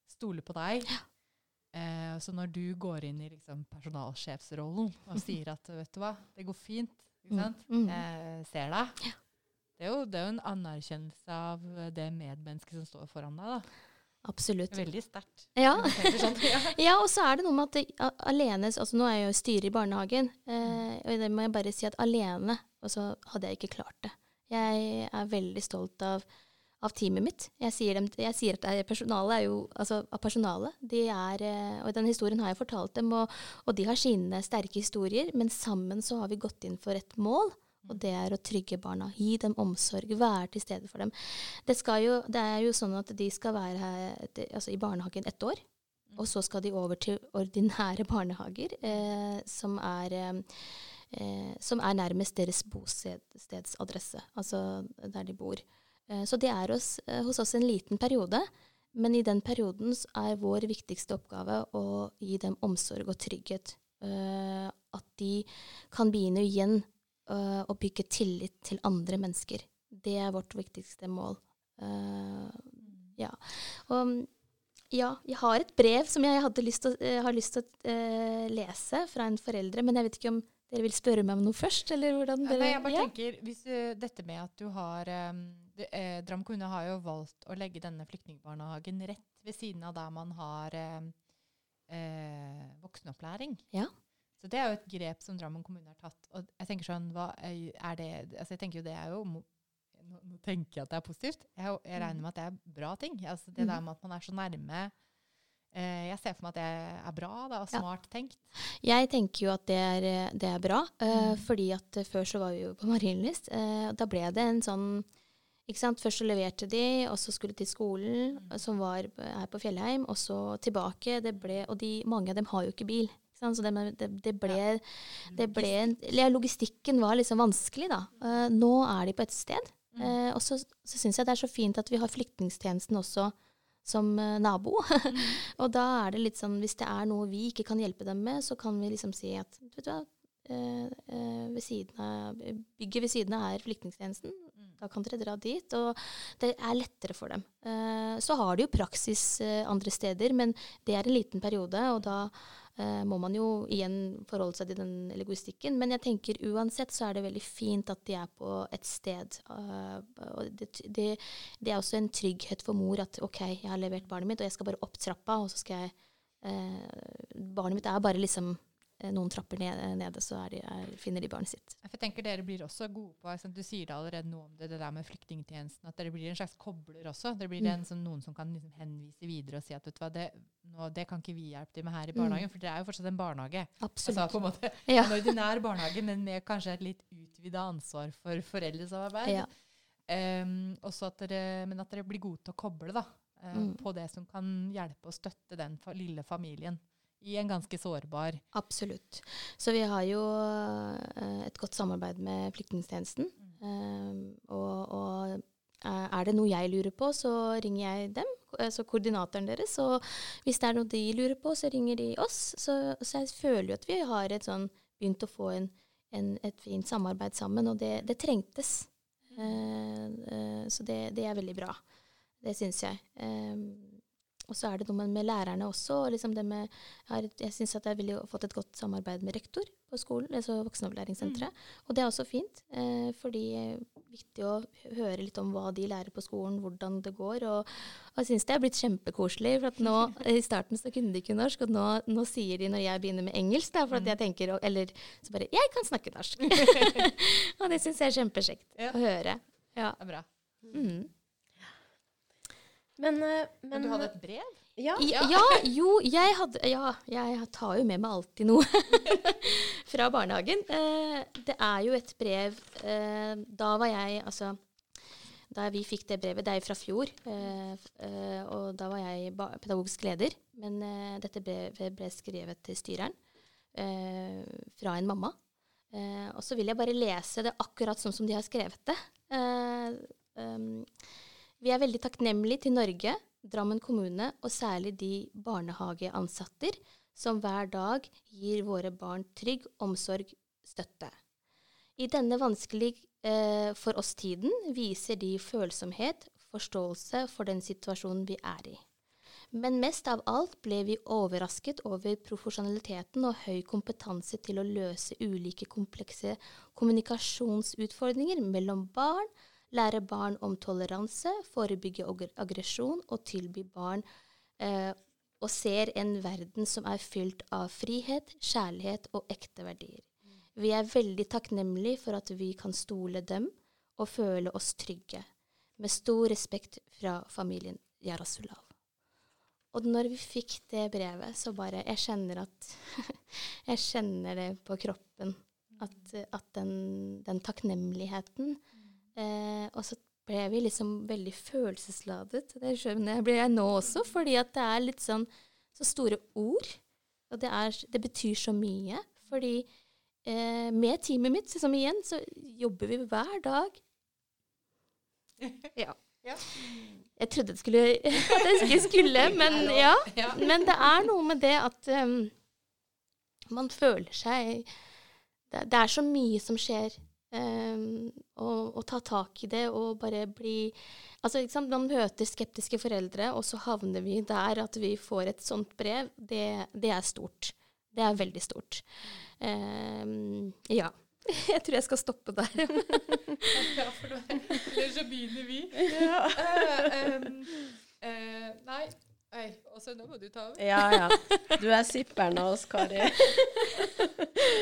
stole på deg. Ja. Eh, så når du går inn i liksom, personalsjefsrollen og sier at vet du hva, det går fint, ikke mm, sant? Mm. Eh, ser deg. Ja. Det, er jo, det er jo en anerkjennelse av det medmennesket som står foran deg. da. Absolutt. Veldig sterkt. Ja. Sånn. (laughs) ja, og så er det noe med at det, alene altså Nå er jeg jo styrer i barnehagen, eh, og det må jeg bare si at alene Og så hadde jeg ikke klart det. Jeg er veldig stolt av av teamet mitt. Jeg sier, dem, jeg sier at personalet er jo Altså, av personalet. De er eh, Og den historien har jeg fortalt dem, og, og, de har sine sterke historier, men sammen så har vi gått inn for et mål. Og det er å trygge barna. Gi dem omsorg. Være til stede for dem. Det, jo, det er jo sånn at de skal være her, altså i barnehagen ett år. Og så skal de over til ordinære barnehager, eh, som, er, eh, som er nærmest deres bostedsadresse. Altså der de bor. Eh, så det er hos, eh, hos, oss en liten periode, men i den perioden er vår viktigste oppgave å gi dem omsorg og trygghet. Uh, at de kan begynne igjen uh, å bygge tillit til andre mennesker. Det er vårt viktigste mål. Uh, ja. Og ja, jeg har et brev som jeg lyst til, har lyst til å lese fra en foreldre, men jeg vet ikke om dere vil spørre meg om noe først, eller hvordan dere Nei, jeg bare ja? tenker, hvis uh, dette med at du har um, eh, Dram kommune har jo valgt å legge denne flyktningbarnehagen rett ved siden av der man har eh, voksenopplæring. Ja. Så det er jo et grep som Drammen kommune har tatt. Og jeg tenker sånn, hva er det Altså jeg tenker jo det er jo nå, nå tenker jeg at det er positivt. Jeg, jeg regner med at det er bra ting. Altså det der med at man er så nærme Eh, jeg ser for meg at det er bra da, og smart ja. tenkt. Jeg tenker jo at det er, det er bra. Uh, mm. fordi at før så var vi jo på Marienlyst. Uh, da ble det en sånn ikke sant? Først så leverte de, og så skulle de til skolen, mm. som var her på Fjellheim, og så tilbake. Det ble, og de, mange av dem har jo ikke bil. Så det, det, det, ble, det ble Logistikken var liksom vanskelig, da. Uh, nå er de på et sted. Uh, og så, så syns jeg det er så fint at vi har flyktningstjenesten også som uh, nabo. (laughs) Mm. og da er det litt sånn, hvis det er noe vi ikke kan hjelpe dem med, så kan vi liksom si at vet du hva, ved siden av, bygget ved siden av er flyktningtjenesten. Mm. Da kan dere dra dit. Og det er lettere for dem. så har de jo praksis andre steder, men det er en liten periode, og da uh, må man jo igjen forholde seg til den logistikken. Men jeg tenker uansett så er det veldig fint at de er på et sted. Uh, og det, det, det, er også en trygghet for mor at OK, jeg har levert barnet mitt, og jeg skal bare opp trappa, og så skal jeg eh, Barnet mitt er bare liksom Eh, noen trapper nede, nede så de, er, finner de barnet sitt. Jeg tenker Dere blir også gode på liksom, Du sier det allerede noe om det, det der med flyktningtjenesten. At dere blir en slags kobler også. Dere blir mm. en, sånn, noen som kan liksom, henvise videre og si at hva, det, nå, det kan ikke vi hjelpe til med her i mm. barnehagen. Mm. For dere er jo fortsatt en barnehage. Absolutt. Altså, på en måte (laughs) ja. En ordinær barnehage, men med kanskje et litt utvida ansvar for foreldresamarbeid. Ja. Um, at dere, men at dere blir gode til å koble da, um, mm. på det som kan hjelpe og støtte den lille familien i en ganske sårbar Absolutt. Så vi har jo uh, et godt samarbeid med flyktningtjenesten. Mm. Uh, og, og uh, er det noe jeg lurer på, så ringer jeg dem, altså koordinatoren deres. Og hvis det er noe de lurer på, så ringer de oss. Så, så jeg føler jo at vi har et sånn, begynt å få en, en, et fint samarbeid sammen, og det, det trengtes. Mm. så det, det, er veldig bra. Det syns jeg. Og så er det noe med, lærerne også. Liksom med, jeg, syns at jeg ville fått et godt samarbeid med rektor på skolen, altså voksenopplæringssenteret. Mm. Og det er også fint, eh, fordi det er viktig å høre litt om hva de lærer på skolen, hvordan det går. Og, og jeg syns det er blitt kjempekoselig. For at nå, (laughs) i starten så kunne de ikke norsk, og nå, nå sier de når jeg begynner med engelsk, da, for at mm. jeg tenker Eller så bare Jeg kan snakke norsk! (laughs) (laughs) og det syns jeg er kjempekjekt ja. å høre. Ja. Det er bra. Mm. Men, eh, men, men, du hadde et brev? Ja. ja. ja jo, jeg hadde Ja, jeg tar jo med meg alltid noe (laughs) fra barnehagen. Eh, det er jo et brev eh, Da var jeg Altså da vi fikk det brevet, det er fra fjor, eh, eh, og da var jeg pedagogisk leder. Men eh, dette brevet ble skrevet til styreren fra en mamma Eh, og så vil jeg bare lese det akkurat sånn som de har skrevet det. Vi er veldig takknemlige til Norge, Drammen kommune og særlig de barnehageansatter som hver dag gir våre barn trygg omsorg, støtte. I denne vanskelig eh, for oss-tiden viser de følsomhet, forståelse for den situasjonen vi er i. Men mest av alt ble vi overrasket over profesjonaliteten og høy kompetanse til å løse ulike komplekse kommunikasjonsutfordringer mellom barn, lære barn om toleranse, forebygge aggresjon og tilby barn eh, og ser en verden som er fylt av frihet, kjærlighet og ekte verdier. Vi er veldig takknemlige for at vi kan stole dem og føle oss trygge, med stor respekt fra familien Jarasulav. Og når vi fikk det brevet, så bare Jeg kjenner at (laughs) Jeg kjenner det på kroppen. At, at den, den, takknemligheten eh, Og så ble vi liksom veldig følelsesladet. Det skjønner jeg blir jeg nå også, fordi at det er litt sånn så store ord. Og det, er, det betyr så mye. Fordi eh, med teamet mitt, som igjen, så jobber vi hver dag. (laughs) Ja. Ja. Jeg trodde det skulle, (laughs) at jeg ikke skulle, (laughs) men ja. Men det er noe med det at um, man føler seg det, det, er så mye som skjer. Um, og, ta tak i det og bare bli Altså, ikke sant? Man møter skeptiske foreldre, og så havner vi der at vi får et sånt brev. Det, det er stort. Det er veldig stort. Um, ja. (laughs) Jeg tror jeg skal stoppe der. (laughs) ja, for Eller så begynner vi. Ja. Uh, um, uh, nei. Oi, også nå må du ta over. Ja, ja. Du er zipperen av oss, Kari.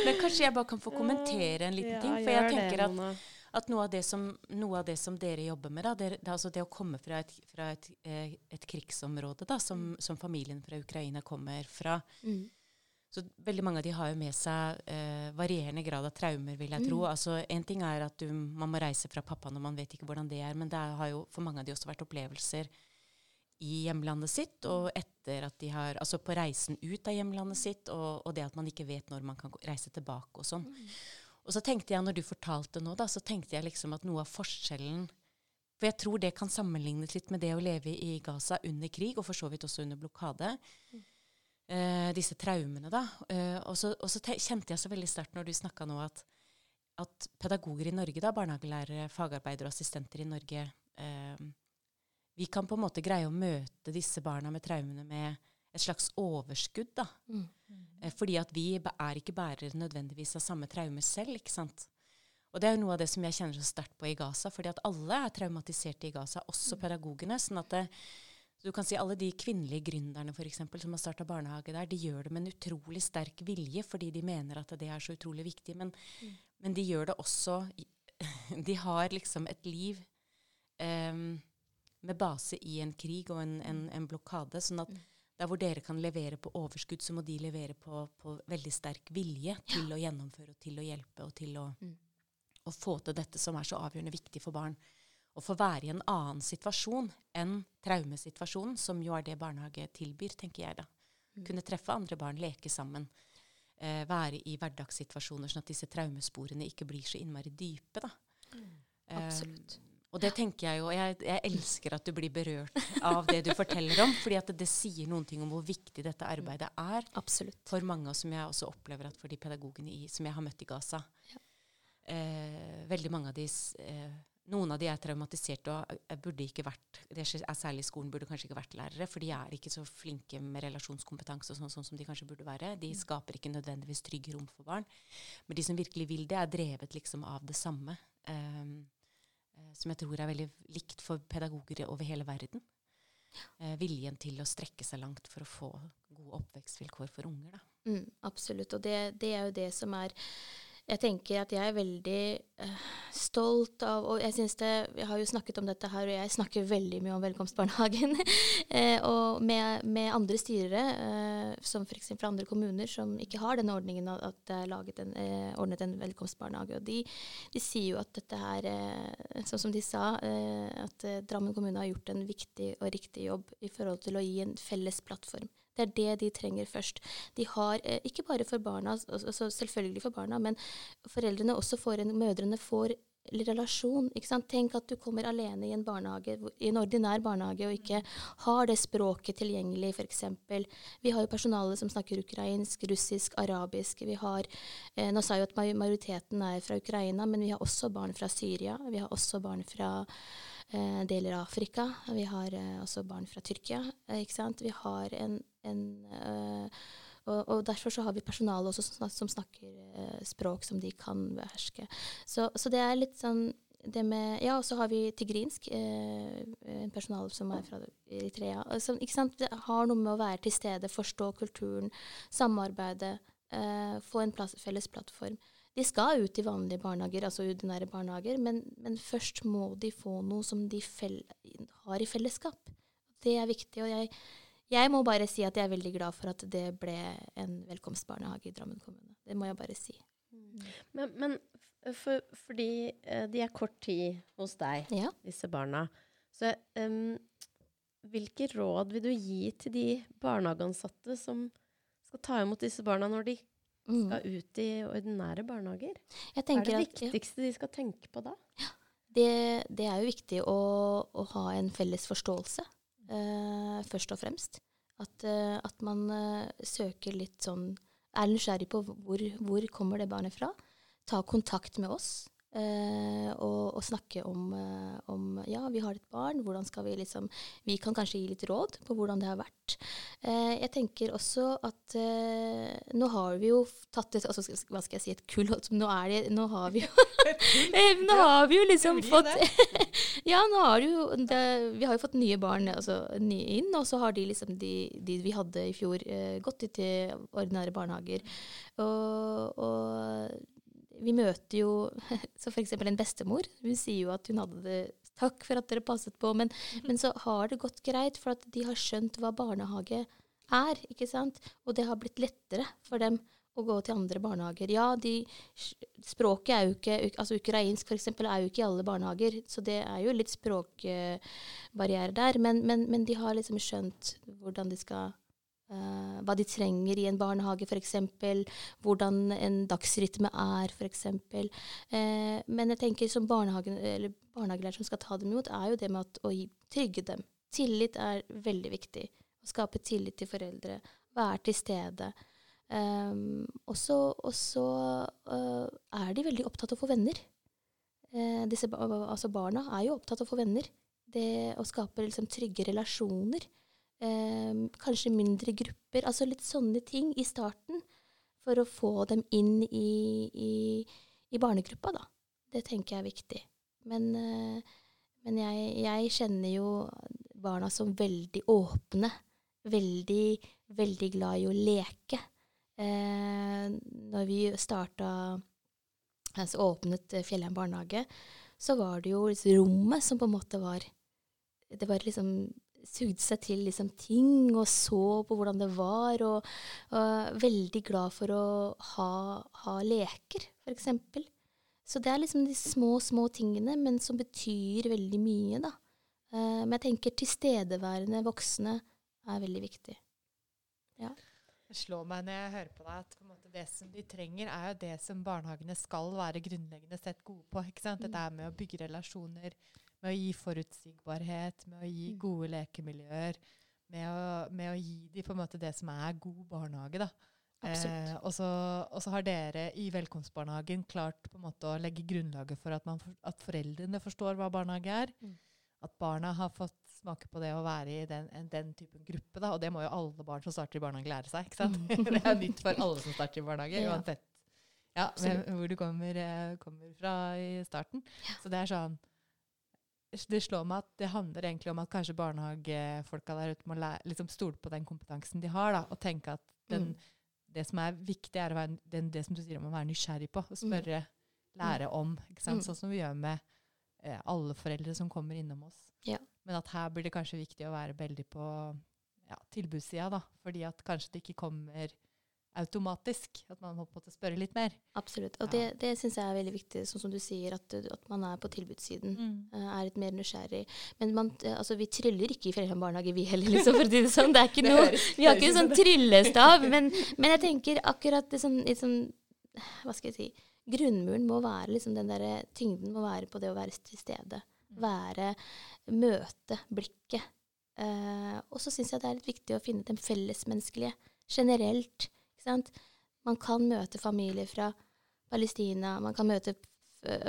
Men kanskje jeg bare kan få kommentere en liten ja, ting? For jeg tenker det, at, at noe, av som, noe, av det som, dere jobber med, da, det, det, altså det å komme fra et, fra et, eh, et krigsområde da, som, som, familien fra Ukraina kommer fra, mm. Så veldig mange av de har jo med seg eh, varierende grad av traumer, vil jeg tro. Mm. Altså, en ting er at du, man må reise fra pappa når man vet ikke hvordan det er, men det har jo for mange av de også vært opplevelser i hjemlandet sitt, og etter at de har Altså på reisen ut av hjemlandet sitt, og, og det at man ikke vet når man kan reise tilbake og sånn. Mm. Og så tenkte jeg, når du fortalte nå, da, så tenkte jeg liksom at noe av forskjellen For jeg tror det kan sammenlignes litt med det å leve i Gaza under krig, og for så vidt også under blokade. Mm eh, disse traumene, da. Eh, og, så, og, så, kjente jeg så veldig sterkt når du snakka nå, at, at, pedagoger i Norge, da, barnehagelærere, fagarbeidere og assistenter i Norge eh, Vi kan på en måte greie å møte disse barna med traumene med et slags overskudd, da. Mm. Eh, fordi at vi er ikke bærere nødvendigvis av samme traume selv, ikke sant. Og det er jo noe av det som jeg kjenner så sterkt på i Gaza, fordi at alle er traumatiserte i Gaza, også mm. pedagogene. sånn at det, du kan si Alle de kvinnelige gründerne for eksempel, som har starta barnehage der, de gjør det med en utrolig sterk vilje fordi de mener at det er så utrolig viktig. Men, mm. men de gjør det også (laughs) De har liksom et liv um, med base i en krig og en, en, en blokade. sånn at mm. der hvor dere kan levere på overskudd, så må de levere på, på veldig sterk vilje til ja. å gjennomføre og til å hjelpe og til å, mm. å få til dette som er så avgjørende viktig for barn å få være i en annen situasjon enn traumesituasjonen, som jo er det barnehage tilbyr, tenker jeg da. Mm. Kunne treffe andre barn, leke sammen. Eh, være i hverdagssituasjoner, sånn at disse traumesporene ikke blir så innmari dype. da. Mm. Absolutt. Eh, og det tenker jeg jo, jeg, jeg, elsker at du blir berørt av det du forteller om. fordi at det, det, sier noen ting om hvor viktig dette arbeidet er Absolutt. for mange, og som jeg også opplever at for de pedagogene i, som jeg har møtt i Gaza. Ja. Eh, veldig mange av de eh, noen av de er traumatiserte og burde ikke vært det er særlig i skolen burde kanskje ikke vært lærere, for de er ikke så flinke med relasjonskompetanse og sånn, sånn som de kanskje burde være. De mm. skaper ikke nødvendigvis trygge rom for barn. Men de som virkelig vil det, er drevet liksom av det samme. Um, som jeg tror er veldig likt for pedagoger over hele verden. Eh, viljen til å strekke seg langt for å få gode oppvekstvilkår for unger. Mm, absolutt. Og det, det er jo det som er jeg tenker at jeg er veldig uh, stolt av Og jeg syns det Jeg har jo snakket om dette her, og jeg snakker veldig mye om velkomstbarnehagen. uh, (laughs) og med, med, andre styrere, uh, som f.eks. fra andre kommuner, som ikke har den ordningen at det er en, ordnet en velkomstbarnehage. Og de, de, sier jo at dette her, sånn som de sa, at Drammen kommune har gjort en viktig og riktig jobb i forhold til å gi en felles plattform Det er det de trenger først. De har, eh, ikke bare for barna, altså selvfølgelig for barna, men foreldrene også får en, mødrene får relasjon. ikke sant? Tenk at du kommer alene i en barnehage, i en ordinær barnehage og ikke har det språket tilgjengelig, f.eks. Vi har jo personale som snakker ukrainsk, russisk, arabisk. Vi har, eh, Nå sa jeg jo at majoriteten er fra Ukraina, men vi har også barn fra Syria. Vi har også barn fra deler av Afrika. Vi har eh, også barn fra Tyrkia. Eh, ikke sant? Vi har en, en eh, og, og, derfor så har vi personale også som, som snakker eh, språk som de kan beherske. Så, så, det er litt sånn det med, Ja, og så har vi tigrinsk, eh, en personale som er fra Eritrea. Som, ikke sant? Det har noe med å være til stede, forstå kulturen, samarbeide, eh, få en plass, felles plattform. De skal ut i vanlige barnehager, altså ordinære barnehager, men, men først må de få noe som de har i fellesskap. Det er viktig. og jeg jeg må bare si at jeg er veldig glad for at det ble en velkomstbarnehage i Drammen kommune. Det må jeg bare si. Mm. Men, men for, fordi uh, de er kort tid hos deg, ja. disse barna, så um, hvilke råd vil du gi til de barnehageansatte som skal ta imot disse barna når de. Skal ut i ordinære barnehager? Hva er det viktigste at, ja. de skal tenke på da? Det, det, er jo viktig å, å ha en felles forståelse uh, først og fremst. At, uh, at man uh, søker litt sånn Er nysgjerrig på hvor, hvor kommer det barnet fra. Ta kontakt med oss. Uh, og, og, snakke om, uh, om, ja, vi har et barn, hvordan skal vi liksom Vi kan kanskje gi litt råd på hvordan det har vært. Eh, jeg tenker også at nå har vi jo tatt et altså, Hva skal jeg si, et kull Nå, er det, nå har vi jo (laughs) (laughs) Nå har vi jo liksom fått (laughs) Ja, nå har jo det, Vi har jo fått nye barn altså, nye inn, og så har de liksom de, de vi hadde i fjor, gått til ordinære barnehager. og, og vi møter jo (laughs) så f.eks. en bestemor. Hun sier jo at hun hadde det Takk for at dere passet på. Men, mm. men så har det gått greit, for at de har skjønt hva barnehage er. ikke sant? Og det har blitt lettere for dem å gå til andre barnehager. Ja, de, språket er jo ikke altså Ukrainsk f.eks. er jo ikke i alle barnehager, så det er jo litt språkbarriere der. Men, men, men, de har liksom skjønt hvordan de skal Uh, hva de trenger i en barnehage, f.eks. Hvordan en dagsrytme er, f.eks. Uh, eh, men jeg tenker som barnehagelærer som skal ta dem imot, er jo det med at, å trygge dem. Tillit er veldig viktig. Å skape tillit til foreldre. Være til stede. Um, og så uh, er de veldig opptatt av å få venner. disse, altså barna er jo opptatt av å få venner. Det å skape liksom, trygge relasjoner. Eh, kanskje mindre grupper. Altså litt sånne ting i starten for å få dem inn i, i, i barnegruppa, da. Det tenker jeg er viktig. Men, eh, men jeg, jeg, kjenner jo barna som veldig åpne. Veldig, veldig glad i å leke. Eh, når vi starta altså åpnet Fjellheim barnehage, så var det jo rommet som på en måte var Det var liksom sugde seg til liksom, ting og så på hvordan det var. Og, og veldig glad for å ha, ha leker, f.eks. Så det er liksom de små, små tingene, men som betyr veldig mye, da. Uh, men jeg tenker tilstedeværende voksne er veldig viktig. Ja. Det slår meg når jeg hører på deg, at på måte, det som de trenger, er jo det som barnehagene skal være grunnleggende sett gode på. ikke sant? Dette er med å bygge relasjoner, med å gi forutsigbarhet, med å gi mm. gode lekemiljøer. Med å, med å gi dem på en måte det som er god barnehage. da. Eh, og, så, og, så, har dere i velkomstbarnehagen klart på en måte å legge grunnlaget for at, man, at foreldrene forstår hva barnehage er. Mm. At barna har fått smake på det å være i den, den typen gruppe. Da. Og det må jo alle barn som starter i barnehage, lære seg. ikke sant? (laughs) Det er nytt for alle som starter i barnehage, ja. uansett ja, hvor du kommer, eh, kommer, fra i starten. Ja. Så det er sånn det slår meg at det handler egentlig om at kanskje barnehagefolka der ute må liksom stole på den kompetansen de har, da, og tenke at den, mm. det som er viktig, er å være, den, det som du sier om å være nysgjerrig på, og spørre, mm. lære om. Mm. Sånn som vi gjør med eh, alle foreldre som kommer innom oss. Ja. Men at her blir det kanskje viktig å være veldig på ja, tilbudssida, da. Fordi at kanskje det ikke kommer automatisk. At man må på en måte spørre litt mer. Absolutt. Og Ja. det, det syns jeg er veldig viktig, sånn som du sier, at, at man er på tilbudssiden. Mm. Er litt mer nysgjerrig. Men man, eh, altså, vi tryller ikke i Fjellheim barnehage, vi heller, liksom, for å si det sånn. Det er ikke noe, vi har ikke en sånn tryllestav. Men, men jeg tenker akkurat det sånn, sånn Hva skal jeg si Grunnmuren må være liksom den derre Tyngden må være på det å være til stede. Være Møte blikket. Uh, og så syns jeg det er litt viktig å finne den fellesmenneskelige generelt. Man kan møte familier fra Palestina, man kan møte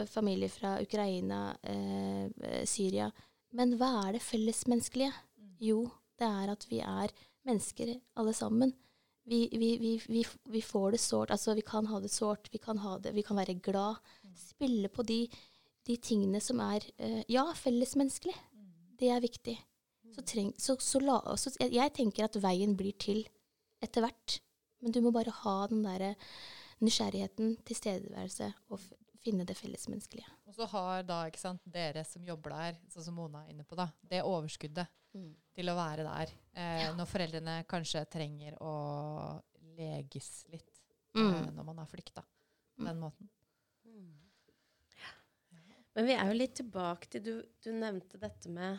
familier fra Ukraina, eh, eh, Syria. Men hva er det fellesmenneskelige? Jo, det er at vi er mennesker alle sammen. Vi, vi, vi, vi, får det sårt. Altså, vi kan ha det sårt, vi kan, ha det, vi kan være glad. Spille på de, de tingene som er eh, Ja, fellesmenneskelig. Det er viktig. Så treng, så, så la, jeg tenker at veien blir til etter hvert. Men du må bare ha den derre nysgjerrigheten, tilstedeværelse, og f finne det fellesmenneskelige. Og så har da ikke sant, dere som jobber der, sånn som Mona er inne på, da, det overskuddet til å være der. Eh, Når foreldrene kanskje trenger å leges litt eh, Mm. når man har flykta på den måten. Men vi er jo litt tilbake til Du, du nevnte dette med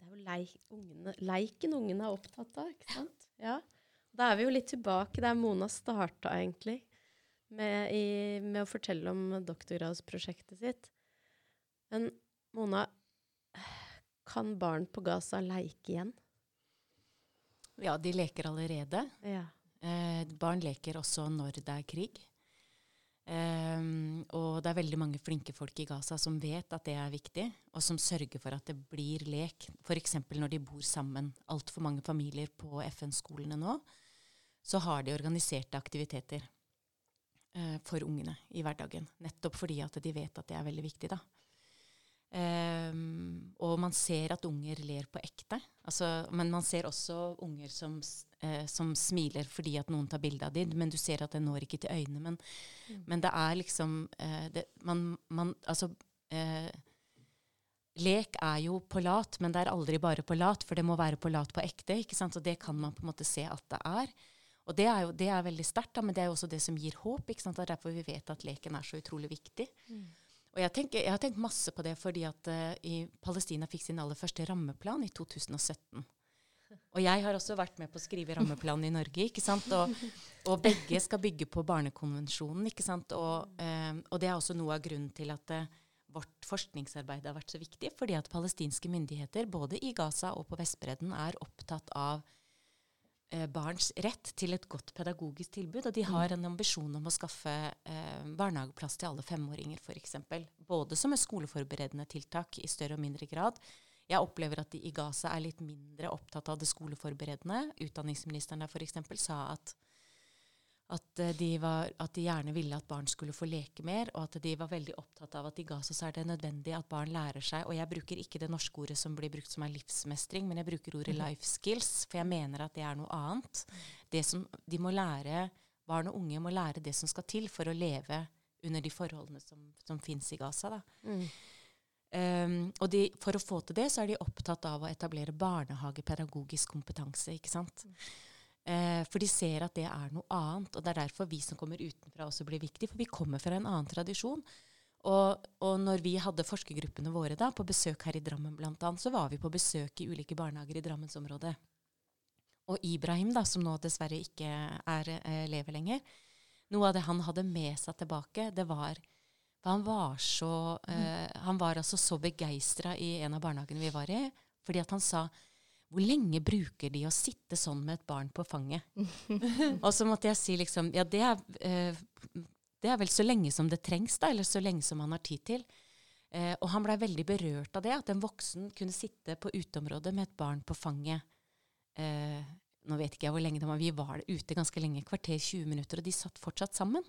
Det er jo leik, ungene, leiken ungene er opptatt av, ikke sant? Ja. Da er vi jo litt tilbake der Mona starta, egentlig, med, i, med å fortelle om doktorgradsprosjektet sitt. Men Mona, kan barn på Gaza leke igjen? Ja, de leker allerede. Ja. Eh, barn leker også når det er krig. Ehm, og det er veldig mange flinke folk i Gaza som vet at det er viktig, og som sørger for at det blir lek. F.eks. når de bor sammen. Altfor mange familier på FN-skolene nå, så har de organiserte aktiviteter eh, for ungene i hverdagen. Nettopp fordi at de vet at det er veldig viktig, da. Um, og man ser at unger ler på ekte. Altså, men man ser også unger som, eh, som smiler fordi at noen tar bilde av dem, men du ser at det når ikke til øynene. Men, men det er liksom eh, det, man, man, Altså eh, Lek er jo på lat, men det er aldri bare på lat, for det må være på lat på ekte. ikke sant? Og det kan man på en måte se at det er. Og det er jo det er veldig sterkt, men det er jo også det som gir håp. ikke sant? Det er derfor vi vet at leken er så utrolig viktig. Og jeg, tenker, jeg har tenkt masse på det fordi at uh, i Palestina fikk sin aller første rammeplan i 2017. Og jeg har også vært med på å skrive rammeplanen i Norge. ikke sant? Og, og begge skal bygge på Barnekonvensjonen. ikke sant? Og, um, og det er også noe av grunnen til at uh, vårt forskningsarbeid har vært så viktig. Fordi at palestinske myndigheter både i Gaza og på Vestbredden er opptatt av barns rett til et godt pedagogisk tilbud. Og de har en ambisjon om å skaffe eh, barnehageplass til alle femåringer, f.eks. Både som et skoleforberedende tiltak i større og mindre grad. Jeg opplever at de i Gaza er litt mindre opptatt av det skoleforberedende. Utdanningsministeren der f.eks. sa at, at, eh, de var, at de gjerne ville at barn skulle få leke mer, og at de var veldig opptatt av at i Gaza så er det nødvendig at barn lærer seg Og jeg bruker ikke det norske ordet som blir brukt som er livsmestring, men jeg bruker ordet life skills, for jeg mener at det er noe annet. Det som, de må lære, Barn og unge må lære det som skal til for å leve under de forholdene som, som fins i Gaza. Da. Um, og de, for å få til det, så er de opptatt av å etablere barnehagepedagogisk kompetanse. ikke sant? Eh, for de ser at det er noe annet, og det er derfor vi som kommer utenfra også blir viktig, for vi kommer fra en annen tradisjon. Og, og når vi hadde forskergruppene våre da, på besøk her i Drammen bl.a., så var vi på besøk i ulike barnehager i Drammensområdet. Og Ibrahim, da, som nå dessverre ikke er eh, lever lenger, noe av det han hadde med seg tilbake, det var han var så eh, Han var altså så begeistra i en av barnehagene vi var i, fordi at han sa hvor lenge bruker de å sitte sånn med et barn på fanget? (laughs) og så måtte jeg si liksom Ja, det er, eh, det er vel så lenge som det trengs, da, eller så lenge som han har tid til. Eh, og han blei veldig berørt av det, at en voksen kunne sitte på uteområdet med et barn på fanget. Eh, nå vet ikke jeg hvor lenge det var, vi var ute ganske lenge, kvarter 20 minutter, og de satt fortsatt sammen.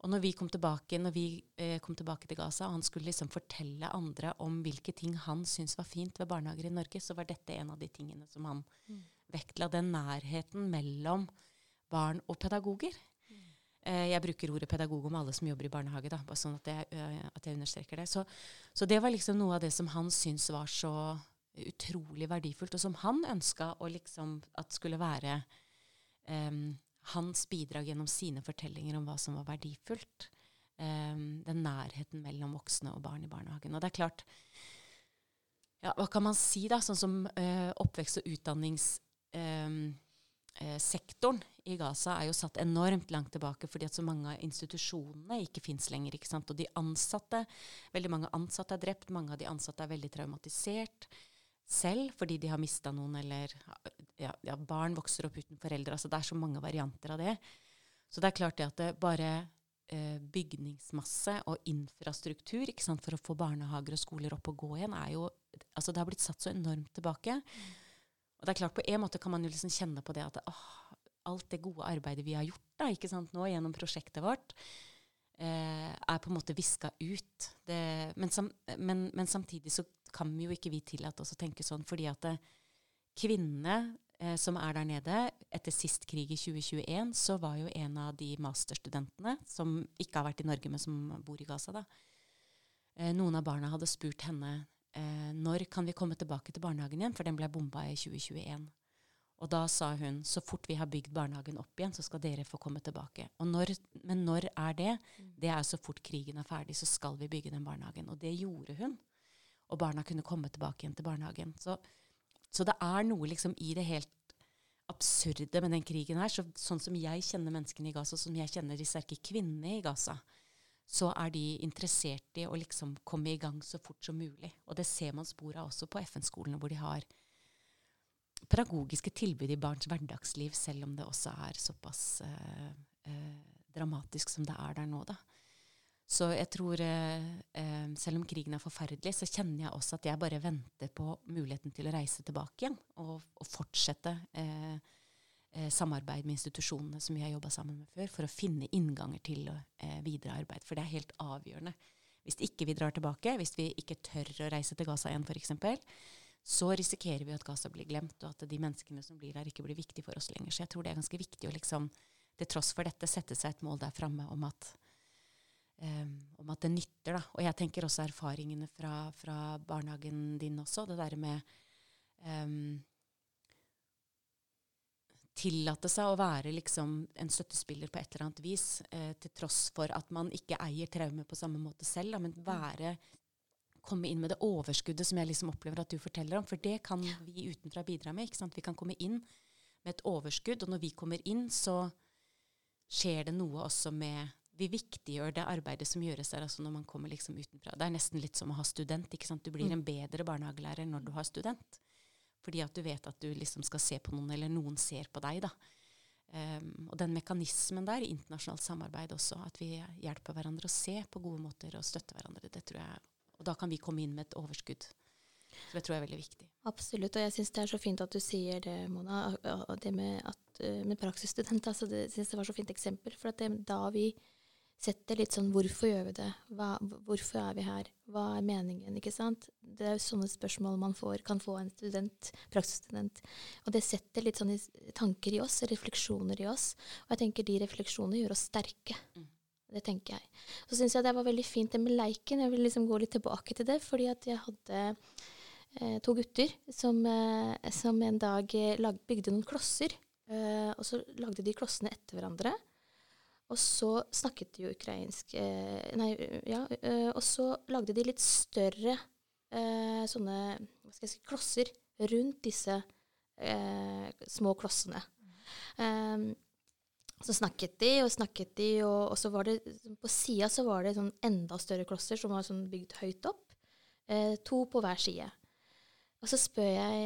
Og når vi kom tilbake, når vi, eh, kom tilbake til Gaza, og han skulle liksom fortelle andre om hvilke ting han syntes var fint ved barnehager i Norge, så var dette en av de tingene som han vektla. Den nærheten mellom barn og pedagoger. Eh, jeg bruker ordet pedagog om alle som jobber i barnehage, da, bare sånn at jeg, eh, at jeg understreker det. Så, så det var liksom noe av det som han syntes var så utrolig verdifullt, og som han ønska liksom at skulle være em, hans bidrag gjennom sine fortellinger om hva som var verdifullt. Um, den nærheten mellom voksne og barn i barnehagen. Og det er klart ja, Hva kan man si, da? Sånn som uh, oppvekst- og utdanningssektoren um, uh, i Gaza er jo satt enormt langt tilbake fordi at så mange av institusjonene ikke fins lenger. ikke sant? Og de ansatte, veldig mange ansatte er drept, mange av de ansatte er veldig traumatisert selv fordi de har mista noen, eller ja, ja, barn vokser opp uten foreldre. altså Det er så mange varianter av det. Så det er klart det at det bare eh, bygningsmasse og infrastruktur ikke sant, for å få barnehager og skoler opp og gå igjen, er jo altså Det har blitt satt så enormt tilbake. Og det er klart På en måte kan man jo liksom kjenne på det at åh, alt det gode arbeidet vi har gjort da, ikke sant, nå gjennom prosjektet vårt, eh, er på en måte viska ut. Det, men, sam, men, men samtidig så kan vi jo ikke vi tillate oss å tenke sånn, fordi at det, eh, kvinnene eh, som er der nede Etter sist krig i 2021 så var jo en av de masterstudentene, som ikke har vært i Norge, men som bor i Gaza, da eh, Noen av barna hadde spurt henne eh, når kan vi komme tilbake til barnehagen igjen, for den ble bomba i 2021. Og da sa hun så fort vi har bygd barnehagen opp igjen, så skal dere få komme tilbake. Når, men når er det? Mm. Det er så fort krigen er ferdig, så skal vi bygge den barnehagen. Og det gjorde hun og barna kunne komme tilbake igjen til barnehagen. Så, så det er noe liksom i det helt absurde med den krigen her. Så, sånn som jeg kjenner menneskene i Gaza, som jeg kjenner de sterke kvinnene i Gaza, så er de interessert i å liksom komme i gang så fort som mulig. Og det ser man spor av også på FN-skolene, hvor de har pedagogiske tilbud i barns hverdagsliv, selv om det også er såpass eh, eh, dramatisk som det er der nå. da. Så jeg tror, eh, eh, selv om krigen er forferdelig, så kjenner jeg også at jeg bare venter på muligheten til å reise tilbake igjen og, og fortsette eh, eh, samarbeid med institusjonene som vi har jobba sammen med før, for å finne innganger til eh, videre arbeid. For det er helt avgjørende. Hvis ikke vi drar tilbake, hvis vi ikke tør å reise til Gaza igjen f.eks., så risikerer vi at Gaza blir glemt, og at de menneskene som blir der, ikke blir viktige for oss lenger. Så jeg tror det er ganske viktig å liksom, til tross for dette, sette seg et mål der framme om at Um, om at det nytter. Da. Og jeg tenker også erfaringene fra, fra barnehagen din også. Det derre med um, Tillate seg å være liksom en støttespiller på et eller annet vis, eh, til tross for at man ikke eier traume på samme måte selv, da, men mm. være komme inn med det overskuddet som jeg liksom opplever at du forteller om. For det kan vi utenfra bidra med. ikke sant? Vi kan komme inn med et overskudd, og når vi kommer inn, så skjer det noe også med vi viktiggjør det arbeidet som gjøres der altså når man kommer liksom utenfra. Det er nesten litt som å ha student. ikke sant? Du blir mm. en bedre barnehagelærer når du har student. Fordi at du vet at du liksom skal se på noen, eller noen ser på deg. da. Um, og den mekanismen der, internasjonalt samarbeid også, at vi hjelper hverandre å se på gode måter og støtte hverandre, det tror jeg, og da kan vi komme inn med et overskudd. Så det tror jeg er veldig viktig. Absolutt, og jeg syns det er så fint at du sier det, Mona. Det med, at, eh, med praksisstudent, altså det syns jeg var så fint eksempel. For det, da vi setter litt sånn Hvorfor gjør vi det? Hva, hvorfor er vi her? Hva er meningen? ikke sant? Det er jo sånne spørsmål man får, kan få en student, praksisstudent. Og det setter litt sånne tanker i oss, refleksjoner i oss. Og jeg tenker de refleksjonene gjør oss sterke. Mm. Det tenker jeg. Så syns jeg det var veldig fint det med leiken. Jeg vil liksom gå litt tilbake til det, fordi at jeg hadde eh, to gutter som, eh, som en dag eh, lag, bygde noen klosser. Eh, og så lagde de klossene etter hverandre. Og så snakket de jo ukrainsk eh, Nei, ja. Eh, og så lagde de litt større eh, sånne hva skal jeg si, klosser rundt disse små klossene. Um, så snakket de og snakket de, og, og så var det på sida var det sånn enda større klosser som var sånn bygd høyt opp. Eh, to på hver side. Og så spør jeg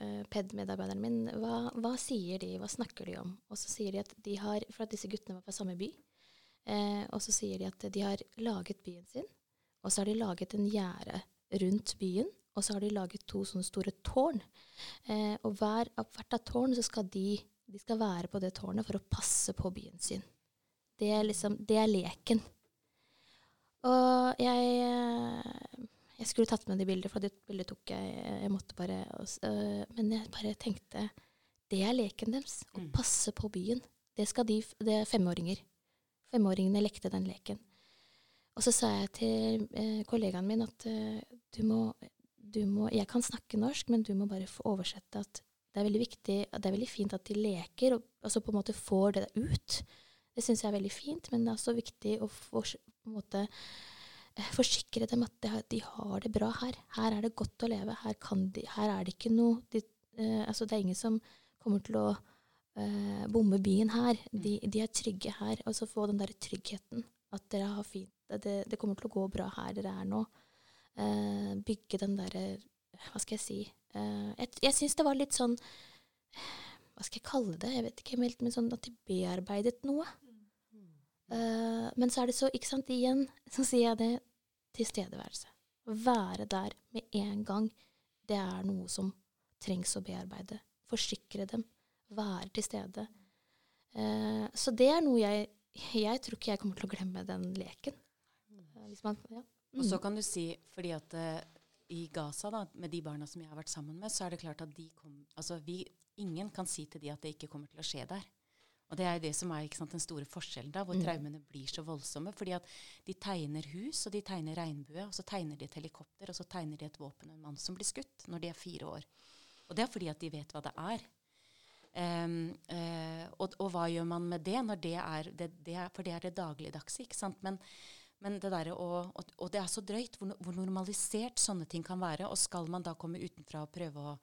uh, PED-medarbeideren min hva, hva, sier de, hva snakker de om? Og så sier de at de har, for at disse guttene var fra samme by, uh, og så sier de at de har laget byen sin, og så har de laget en gjerde rundt byen, og så har de laget to sånne store tårn. Uh, og hver, hvert av tårn så skal de, de skal være på det tårnet for å passe på byen sin. Det er liksom, det er leken. Og jeg jeg skulle tatt med de bildene, for det bildet tok jeg. Jeg måtte bare uh, Men jeg bare tenkte Det er leken deres. Å mm. passe på byen. Det skal de Det er femåringer. Femåringene lekte den leken. Og så sa jeg til uh, kollegaen min at uh, du, må, du må Jeg kan snakke norsk, men du må bare få oversette at det er veldig viktig, det er veldig fint at de leker, og altså på en måte får det ut. Det syns jeg er veldig fint, men det er også viktig å få, på en måte, eh, forsikre dem at de har, de har det bra her. Her er det godt å leve. Her, de, her er det ikke noe de, eh, altså Det er ingen som kommer til å eh, bomme byen her. De, de, er trygge her. Og så få den der tryggheten. At dere har fint det, det, kommer til å gå bra her dere er nå. Eh, bygge den derre Hva skal jeg si eh, Jeg, jeg syns det var litt sånn Hva skal jeg kalle det? Jeg vet ikke helt, men sånn at de bearbeidet noe. Uh, men så er det så, ikke sant, igjen så sier jeg det tilstedeværelse. Å være der med en gang, det er noe som trengs å bearbeide. Forsikre dem. Være til stede. Uh, så det er noe jeg Jeg tror ikke jeg kommer til å glemme den leken. Uh, man, ja. mm. Og så kan du si, fordi at i Gaza, da, med de barna som jeg har vært sammen med, så er det klart at de kom, altså vi, ingen kan si til de at det ikke kommer til å skje der. Og det er det som er sant, den store forskjellen, da, hvor mm. traumene blir så voldsomme. fordi at de tegner hus, og de tegner regnbue, og så tegner de et helikopter, og så tegner de et våpen og en mann som blir skutt når de er fire år. Og det er fordi at de vet hva det er. Um, uh, og, og, hva gjør man med det når det er, det, det er For det er det dagligdagse, ikke sant. Men, men det der, og, og, og, det er så drøyt hvor, hvor normalisert sånne ting kan være. Og skal man da komme utenfra og prøve å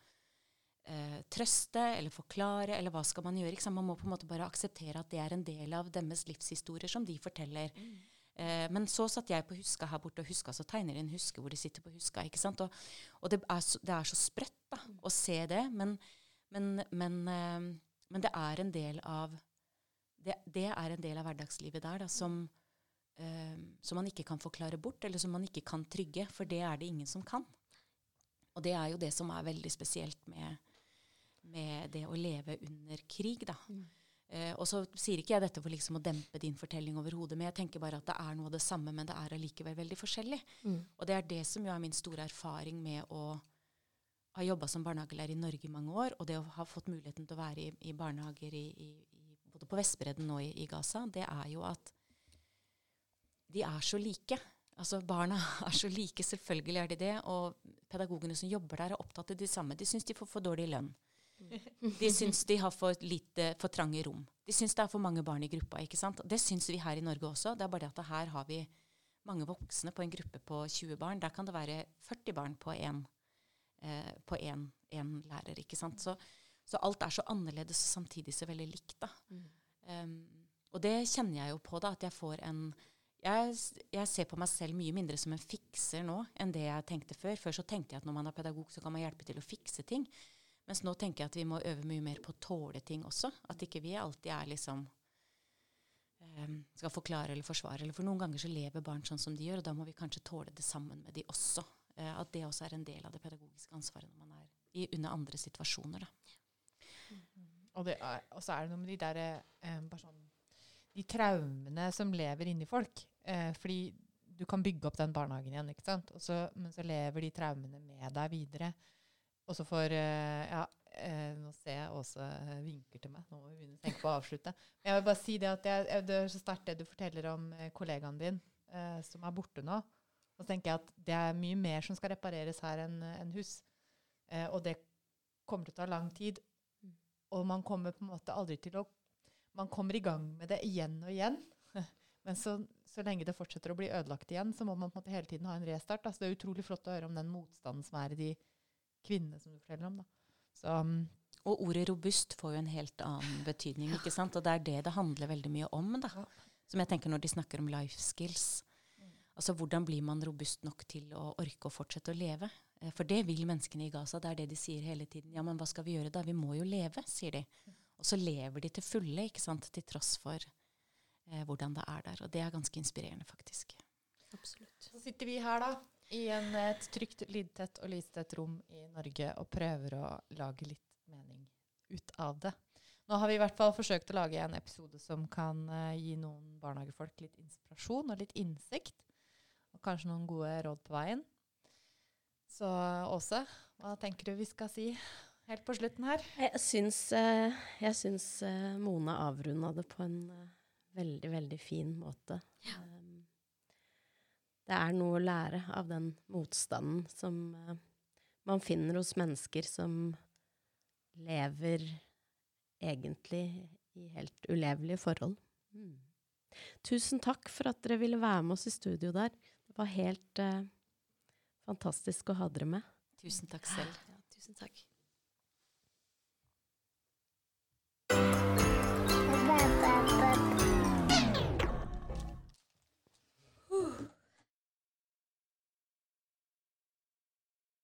eh, trøste eller forklare, eller hva skal man gjøre? Man må på en måte bare akseptere at det er en del av deres livshistorier som de forteller. Mm. Eh, men så satt jeg på Huska her borte, og Huska så tegner de en huske hvor de sitter på Huska. ikke sant? Og, og det, er så, det, er så, sprøtt da, mm. å se det, men, men, men, eh, men, det er en del av det, det, er en del av hverdagslivet der da, som, eh, som man ikke kan forklare bort, eller som man ikke kan trygge, for det er det ingen som kan. Og det er jo det som er veldig spesielt med, med det å leve under krig. da. Mm. Eh, og så sier ikke jeg dette for liksom å dempe din fortelling overhodet, men jeg tenker bare at det er noe av det samme, men det er allikevel veldig forskjellig. Mm. Og det er det som jo er min store erfaring med å ha jobba som barnehagelærer i Norge i mange år, og det å ha fått muligheten til å være i, i barnehager i, i, både på Vestbredden og i, Gaza, det er jo at de er så like. Altså Barna (laughs) er så like, selvfølgelig er de det. Og pedagogene som jobber der, er opptatt av det samme. De syns de får for dårlig lønn. (laughs) De syns de har for, lite, for trange rom. De syns det er for mange barn i gruppa. ikke sant? Det syns vi her i Norge også. Det er bare det at her har vi mange voksne på en gruppe på 20 barn. Der kan det være 40 barn på én eh, lærer. ikke sant? Så, så, alt er så annerledes og samtidig så veldig likt. da. Mm. Um, og det kjenner jeg jo på, da, at jeg får en jeg, jeg, ser på meg selv mye mindre som en fikser nå enn det jeg tenkte før. Før så tenkte jeg at når man er pedagog, så kan man hjelpe til å fikse ting. Mens nå tenker jeg at vi må øve mye mer på å tåle ting også. At ikke vi alltid er liksom um, skal forklare eller forsvare. Eller for noen ganger så lever barn sånn som de gjør, og da må vi kanskje tåle det sammen med de også. Uh, at det også er en del av det pedagogiske ansvaret når man er i, under andre situasjoner. Da. Mm. Og, så er det noe med de der um, sånn, de traumene som lever inni folk. Eh, fordi du kan bygge opp den barnehagen igjen, ikke sant? Så, men så lever de traumene med deg videre. Og så får uh, Ja, uh, nå ser jeg Åse vinker til meg. Nå må vi begynne å tenke på å avslutte. Men jeg vil bare si det at jeg, det er så sterkt det du forteller om kollegaen din som er borte nå. Og så tenker jeg at det er mye mer som skal repareres her enn en hus. og det kommer til å ta lang tid. Og man kommer på en måte aldri til å Man kommer i gang med det igjen og igjen. (laughs) Men så, så, lenge det fortsetter å bli ødelagt igjen, så må man på en måte hele tiden ha en restart. Altså, det er utrolig flott å høre om den motstanden som er i de kvinnene som du forteller om. Da. Så, um, og ordet robust får jo en helt annen (laughs) betydning. ikke sant? Og det er det det handler veldig mye om. da. Som jeg tenker når de snakker om life skills. Altså Hvordan blir man robust nok til å orke å fortsette å leve? Eh, for det vil menneskene i Gaza. Det er det de sier hele tiden. Ja, men hva skal vi gjøre da? Vi må jo leve, sier de. Og så lever de til fulle, ikke sant? til tross for eh, hvordan det er der. Og det er ganske inspirerende, faktisk. Absolutt. Så sitter vi her, da i en, et trygt, lydtett og lystett rom i Norge og prøver å lage litt mening ut av det. Nå har vi i hvert fall forsøkt å lage en episode som kan uh, gi noen barnehagefolk litt inspirasjon og litt innsikt. Og kanskje noen gode råd på veien. Så Åse, hva tenker du vi skal si helt på slutten her? Jeg syns, uh, jeg syns uh, Mona avrunda det på en veldig, veldig fin måte. Ja det er noe å lære av den motstanden som eh, man finner hos mennesker som lever egentlig i helt ulevelige forhold. Mm. Tusen takk for at dere ville være med oss i studio der. Det var helt eh, fantastisk å ha dere med. Tusen takk selv. Ja, tusen takk.